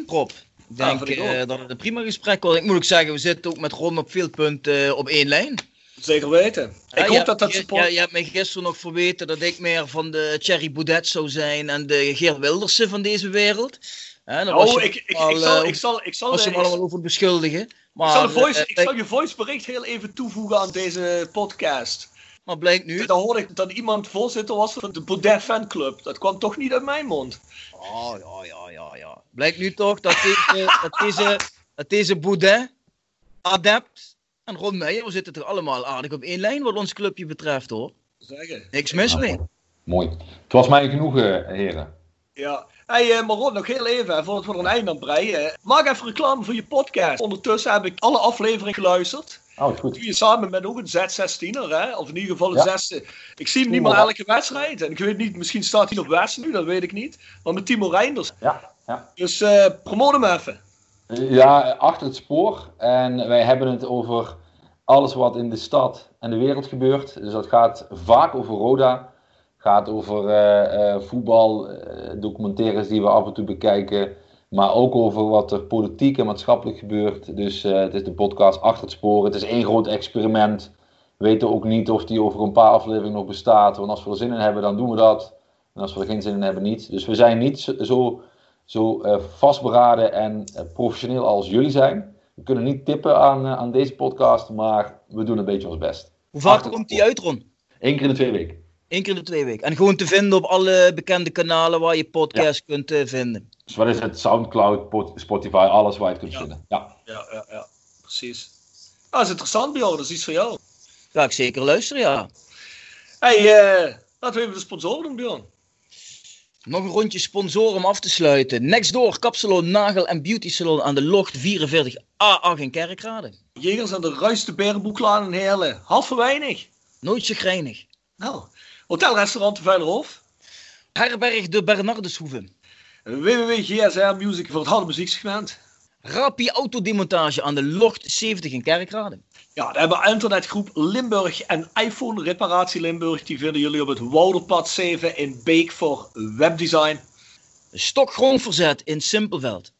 100% Rob. Ik denk ja, uh, dat het een prima gesprek was. Ik moet ook zeggen, we zitten ook met Ron op veel punten uh, op één lijn. Zeker weten. Ik hoop dat dat je, support... ja, je hebt mij gisteren nog verweten dat ik meer van de Thierry Boudet zou zijn en de Geert Wildersen van deze wereld. Hè, dan was Oh, je ik, ik, al, ik, zal, eh, ik zal, ik zal, was je eh, hem allemaal over beschuldigen. Maar, ik zal, de voice, eh, ik zal je voicebericht heel even toevoegen aan deze podcast. maar blijkt nu... Dan hoorde ik dat iemand voorzitter was van de Baudet fanclub. Dat kwam toch niet uit mijn mond. Oh, ja, ja, ja, ja. Blijkt nu toch dat deze, dat deze, dat deze Boudet, Adept en Ron Meijer, we zitten toch allemaal aardig op één lijn wat ons clubje betreft hoor. Zeggen. Niks mis mee. Mooi. Het was mij genoeg, eh, heren. Ja. Hey, eh, maar Ron, nog heel even, voordat we er een eind aan breien. Maak even reclame voor je podcast. Ondertussen heb ik alle afleveringen geluisterd. Oh, goed. Doe je samen met ook een Z16er, hè? Of in ieder geval een Ja. zesde. Ik zie hem niet meer elke wedstrijd. En ik weet niet, misschien staat hij op Westen nu, dat weet ik niet. Maar met Timo Reinders. Ja, ja. Dus eh promote hem even. Ja, achter het spoor. En wij hebben het over alles wat in de stad en de wereld gebeurt. Dus dat gaat vaak over Roda. Gaat over eh, voetbal, eh, documentaires die we af en toe bekijken. Maar ook over wat er politiek en maatschappelijk gebeurt. Dus het is de podcast Achter het Spoor. Het is één groot experiment. We weten ook niet of die over een paar afleveringen nog bestaat. Want als we er zin in hebben, dan doen we dat. En als we er geen zin in hebben, niet. Dus we zijn niet zo- zo vastberaden en professioneel als jullie zijn. We kunnen niet tippen aan, aan deze podcast, maar we doen een beetje ons best. Hoe vaak komt die uit Ron? Eén keer in de twee weken. Eén keer in de twee weken. En gewoon te vinden op alle bekende kanalen waar je podcast kunt eh, vinden. Dus wat is het? Soundcloud, Pot- Spotify, alles waar je het kunt Ja. vinden. Ja. Ja, ja, ja. Precies. Ah, dat is interessant, Bjorn. Dat is iets voor jou. Ga ik zeker luisteren, ja. Hey, eh, laten we even de sponsoren doen, Bjorn. Nog een rondje sponsoren om af te sluiten. Nextdoor, Kapsalon, Nagel en Beauty Salon aan de Locht 44A8 in Kerkrade. Jegers aan de Ruiste Berenboeklaan in Heerlen. Half voor weinig. Nooit chagrijnig. Nou, hotelrestaurant de Veilerhof. Herberg de Bernardeshoeve. www.gsr Music voor het harde muzieksegment. Rapi Autodemontage aan de Locht 70 in Kerkrade. Ja, dan hebben we internetgroep Limburg en iPhone Reparatie Limburg. Die vinden jullie op het Wouderpad 7 in Beek voor webdesign. Stokgrondverzet in Simpelveld.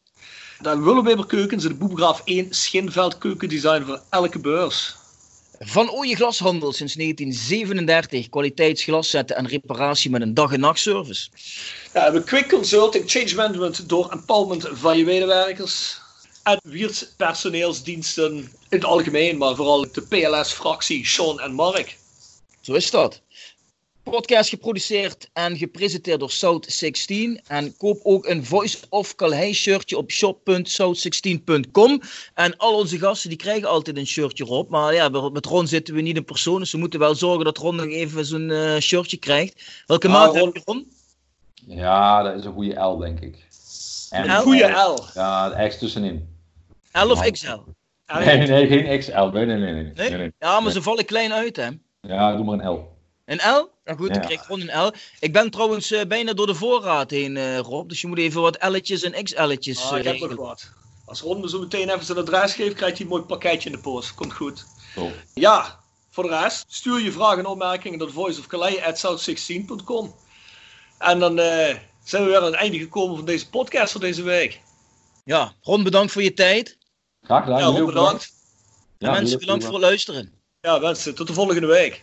Dan Willeweber Keukens en de Boebegraaf 1 Schinveld keukendesign voor elke beurs. Van Ooyen Glashandel sinds 1937. Kwaliteitsglaszetten en reparatie met een dag- en nachtservice. Ja, we hebben Quick Consulting, Change Management door empowerment van je medewerkers. En Wiert personeelsdiensten in het algemeen, maar vooral de PLS-fractie Sean en Mark. Zo is dat. Podcast geproduceerd en gepresenteerd door South16. En koop ook een Voice of Calhei shirtje op shop.south16.com. En al onze gasten die krijgen altijd een shirtje erop. Maar ja, met Ron zitten we niet in persoon. Dus we moeten wel zorgen dat Ron nog even zo'n eh, shirtje krijgt. Welke Nou, maat Ron- heb je Ron? ja, dat is een goede L, denk ik. En, Een goede L. Ja, ergens tussenin. L of XL? Nee, nee, geen XL. Nee, nee, nee. nee. Nee? nee, nee. Ja, maar ze vallen klein uit hè. Ja, doe maar een L. Een L? Nou goed, dan Ja. krijgt Ron een L. Ik ben trouwens eh, bijna door de voorraad heen, eh, Rob. Dus je moet even wat L'tjes en XL'tjes Ah, ik eh, heb nog regelen. wat. Als Ron me zo meteen even zijn adres geeft, krijgt hij een mooi pakketje in de post. Komt goed. Zo. Ja, voor de rest, stuur je vragen en opmerkingen naar voiceofcalais.south16.com. En dan eh, zijn we weer aan het einde gekomen van deze podcast voor deze week. Ja, Ron, bedankt voor je tijd. Graag gedaan. Ja, Ron, bedankt. En Ja, mensen, bedankt voor het luisteren. Ja, mensen, tot de volgende week.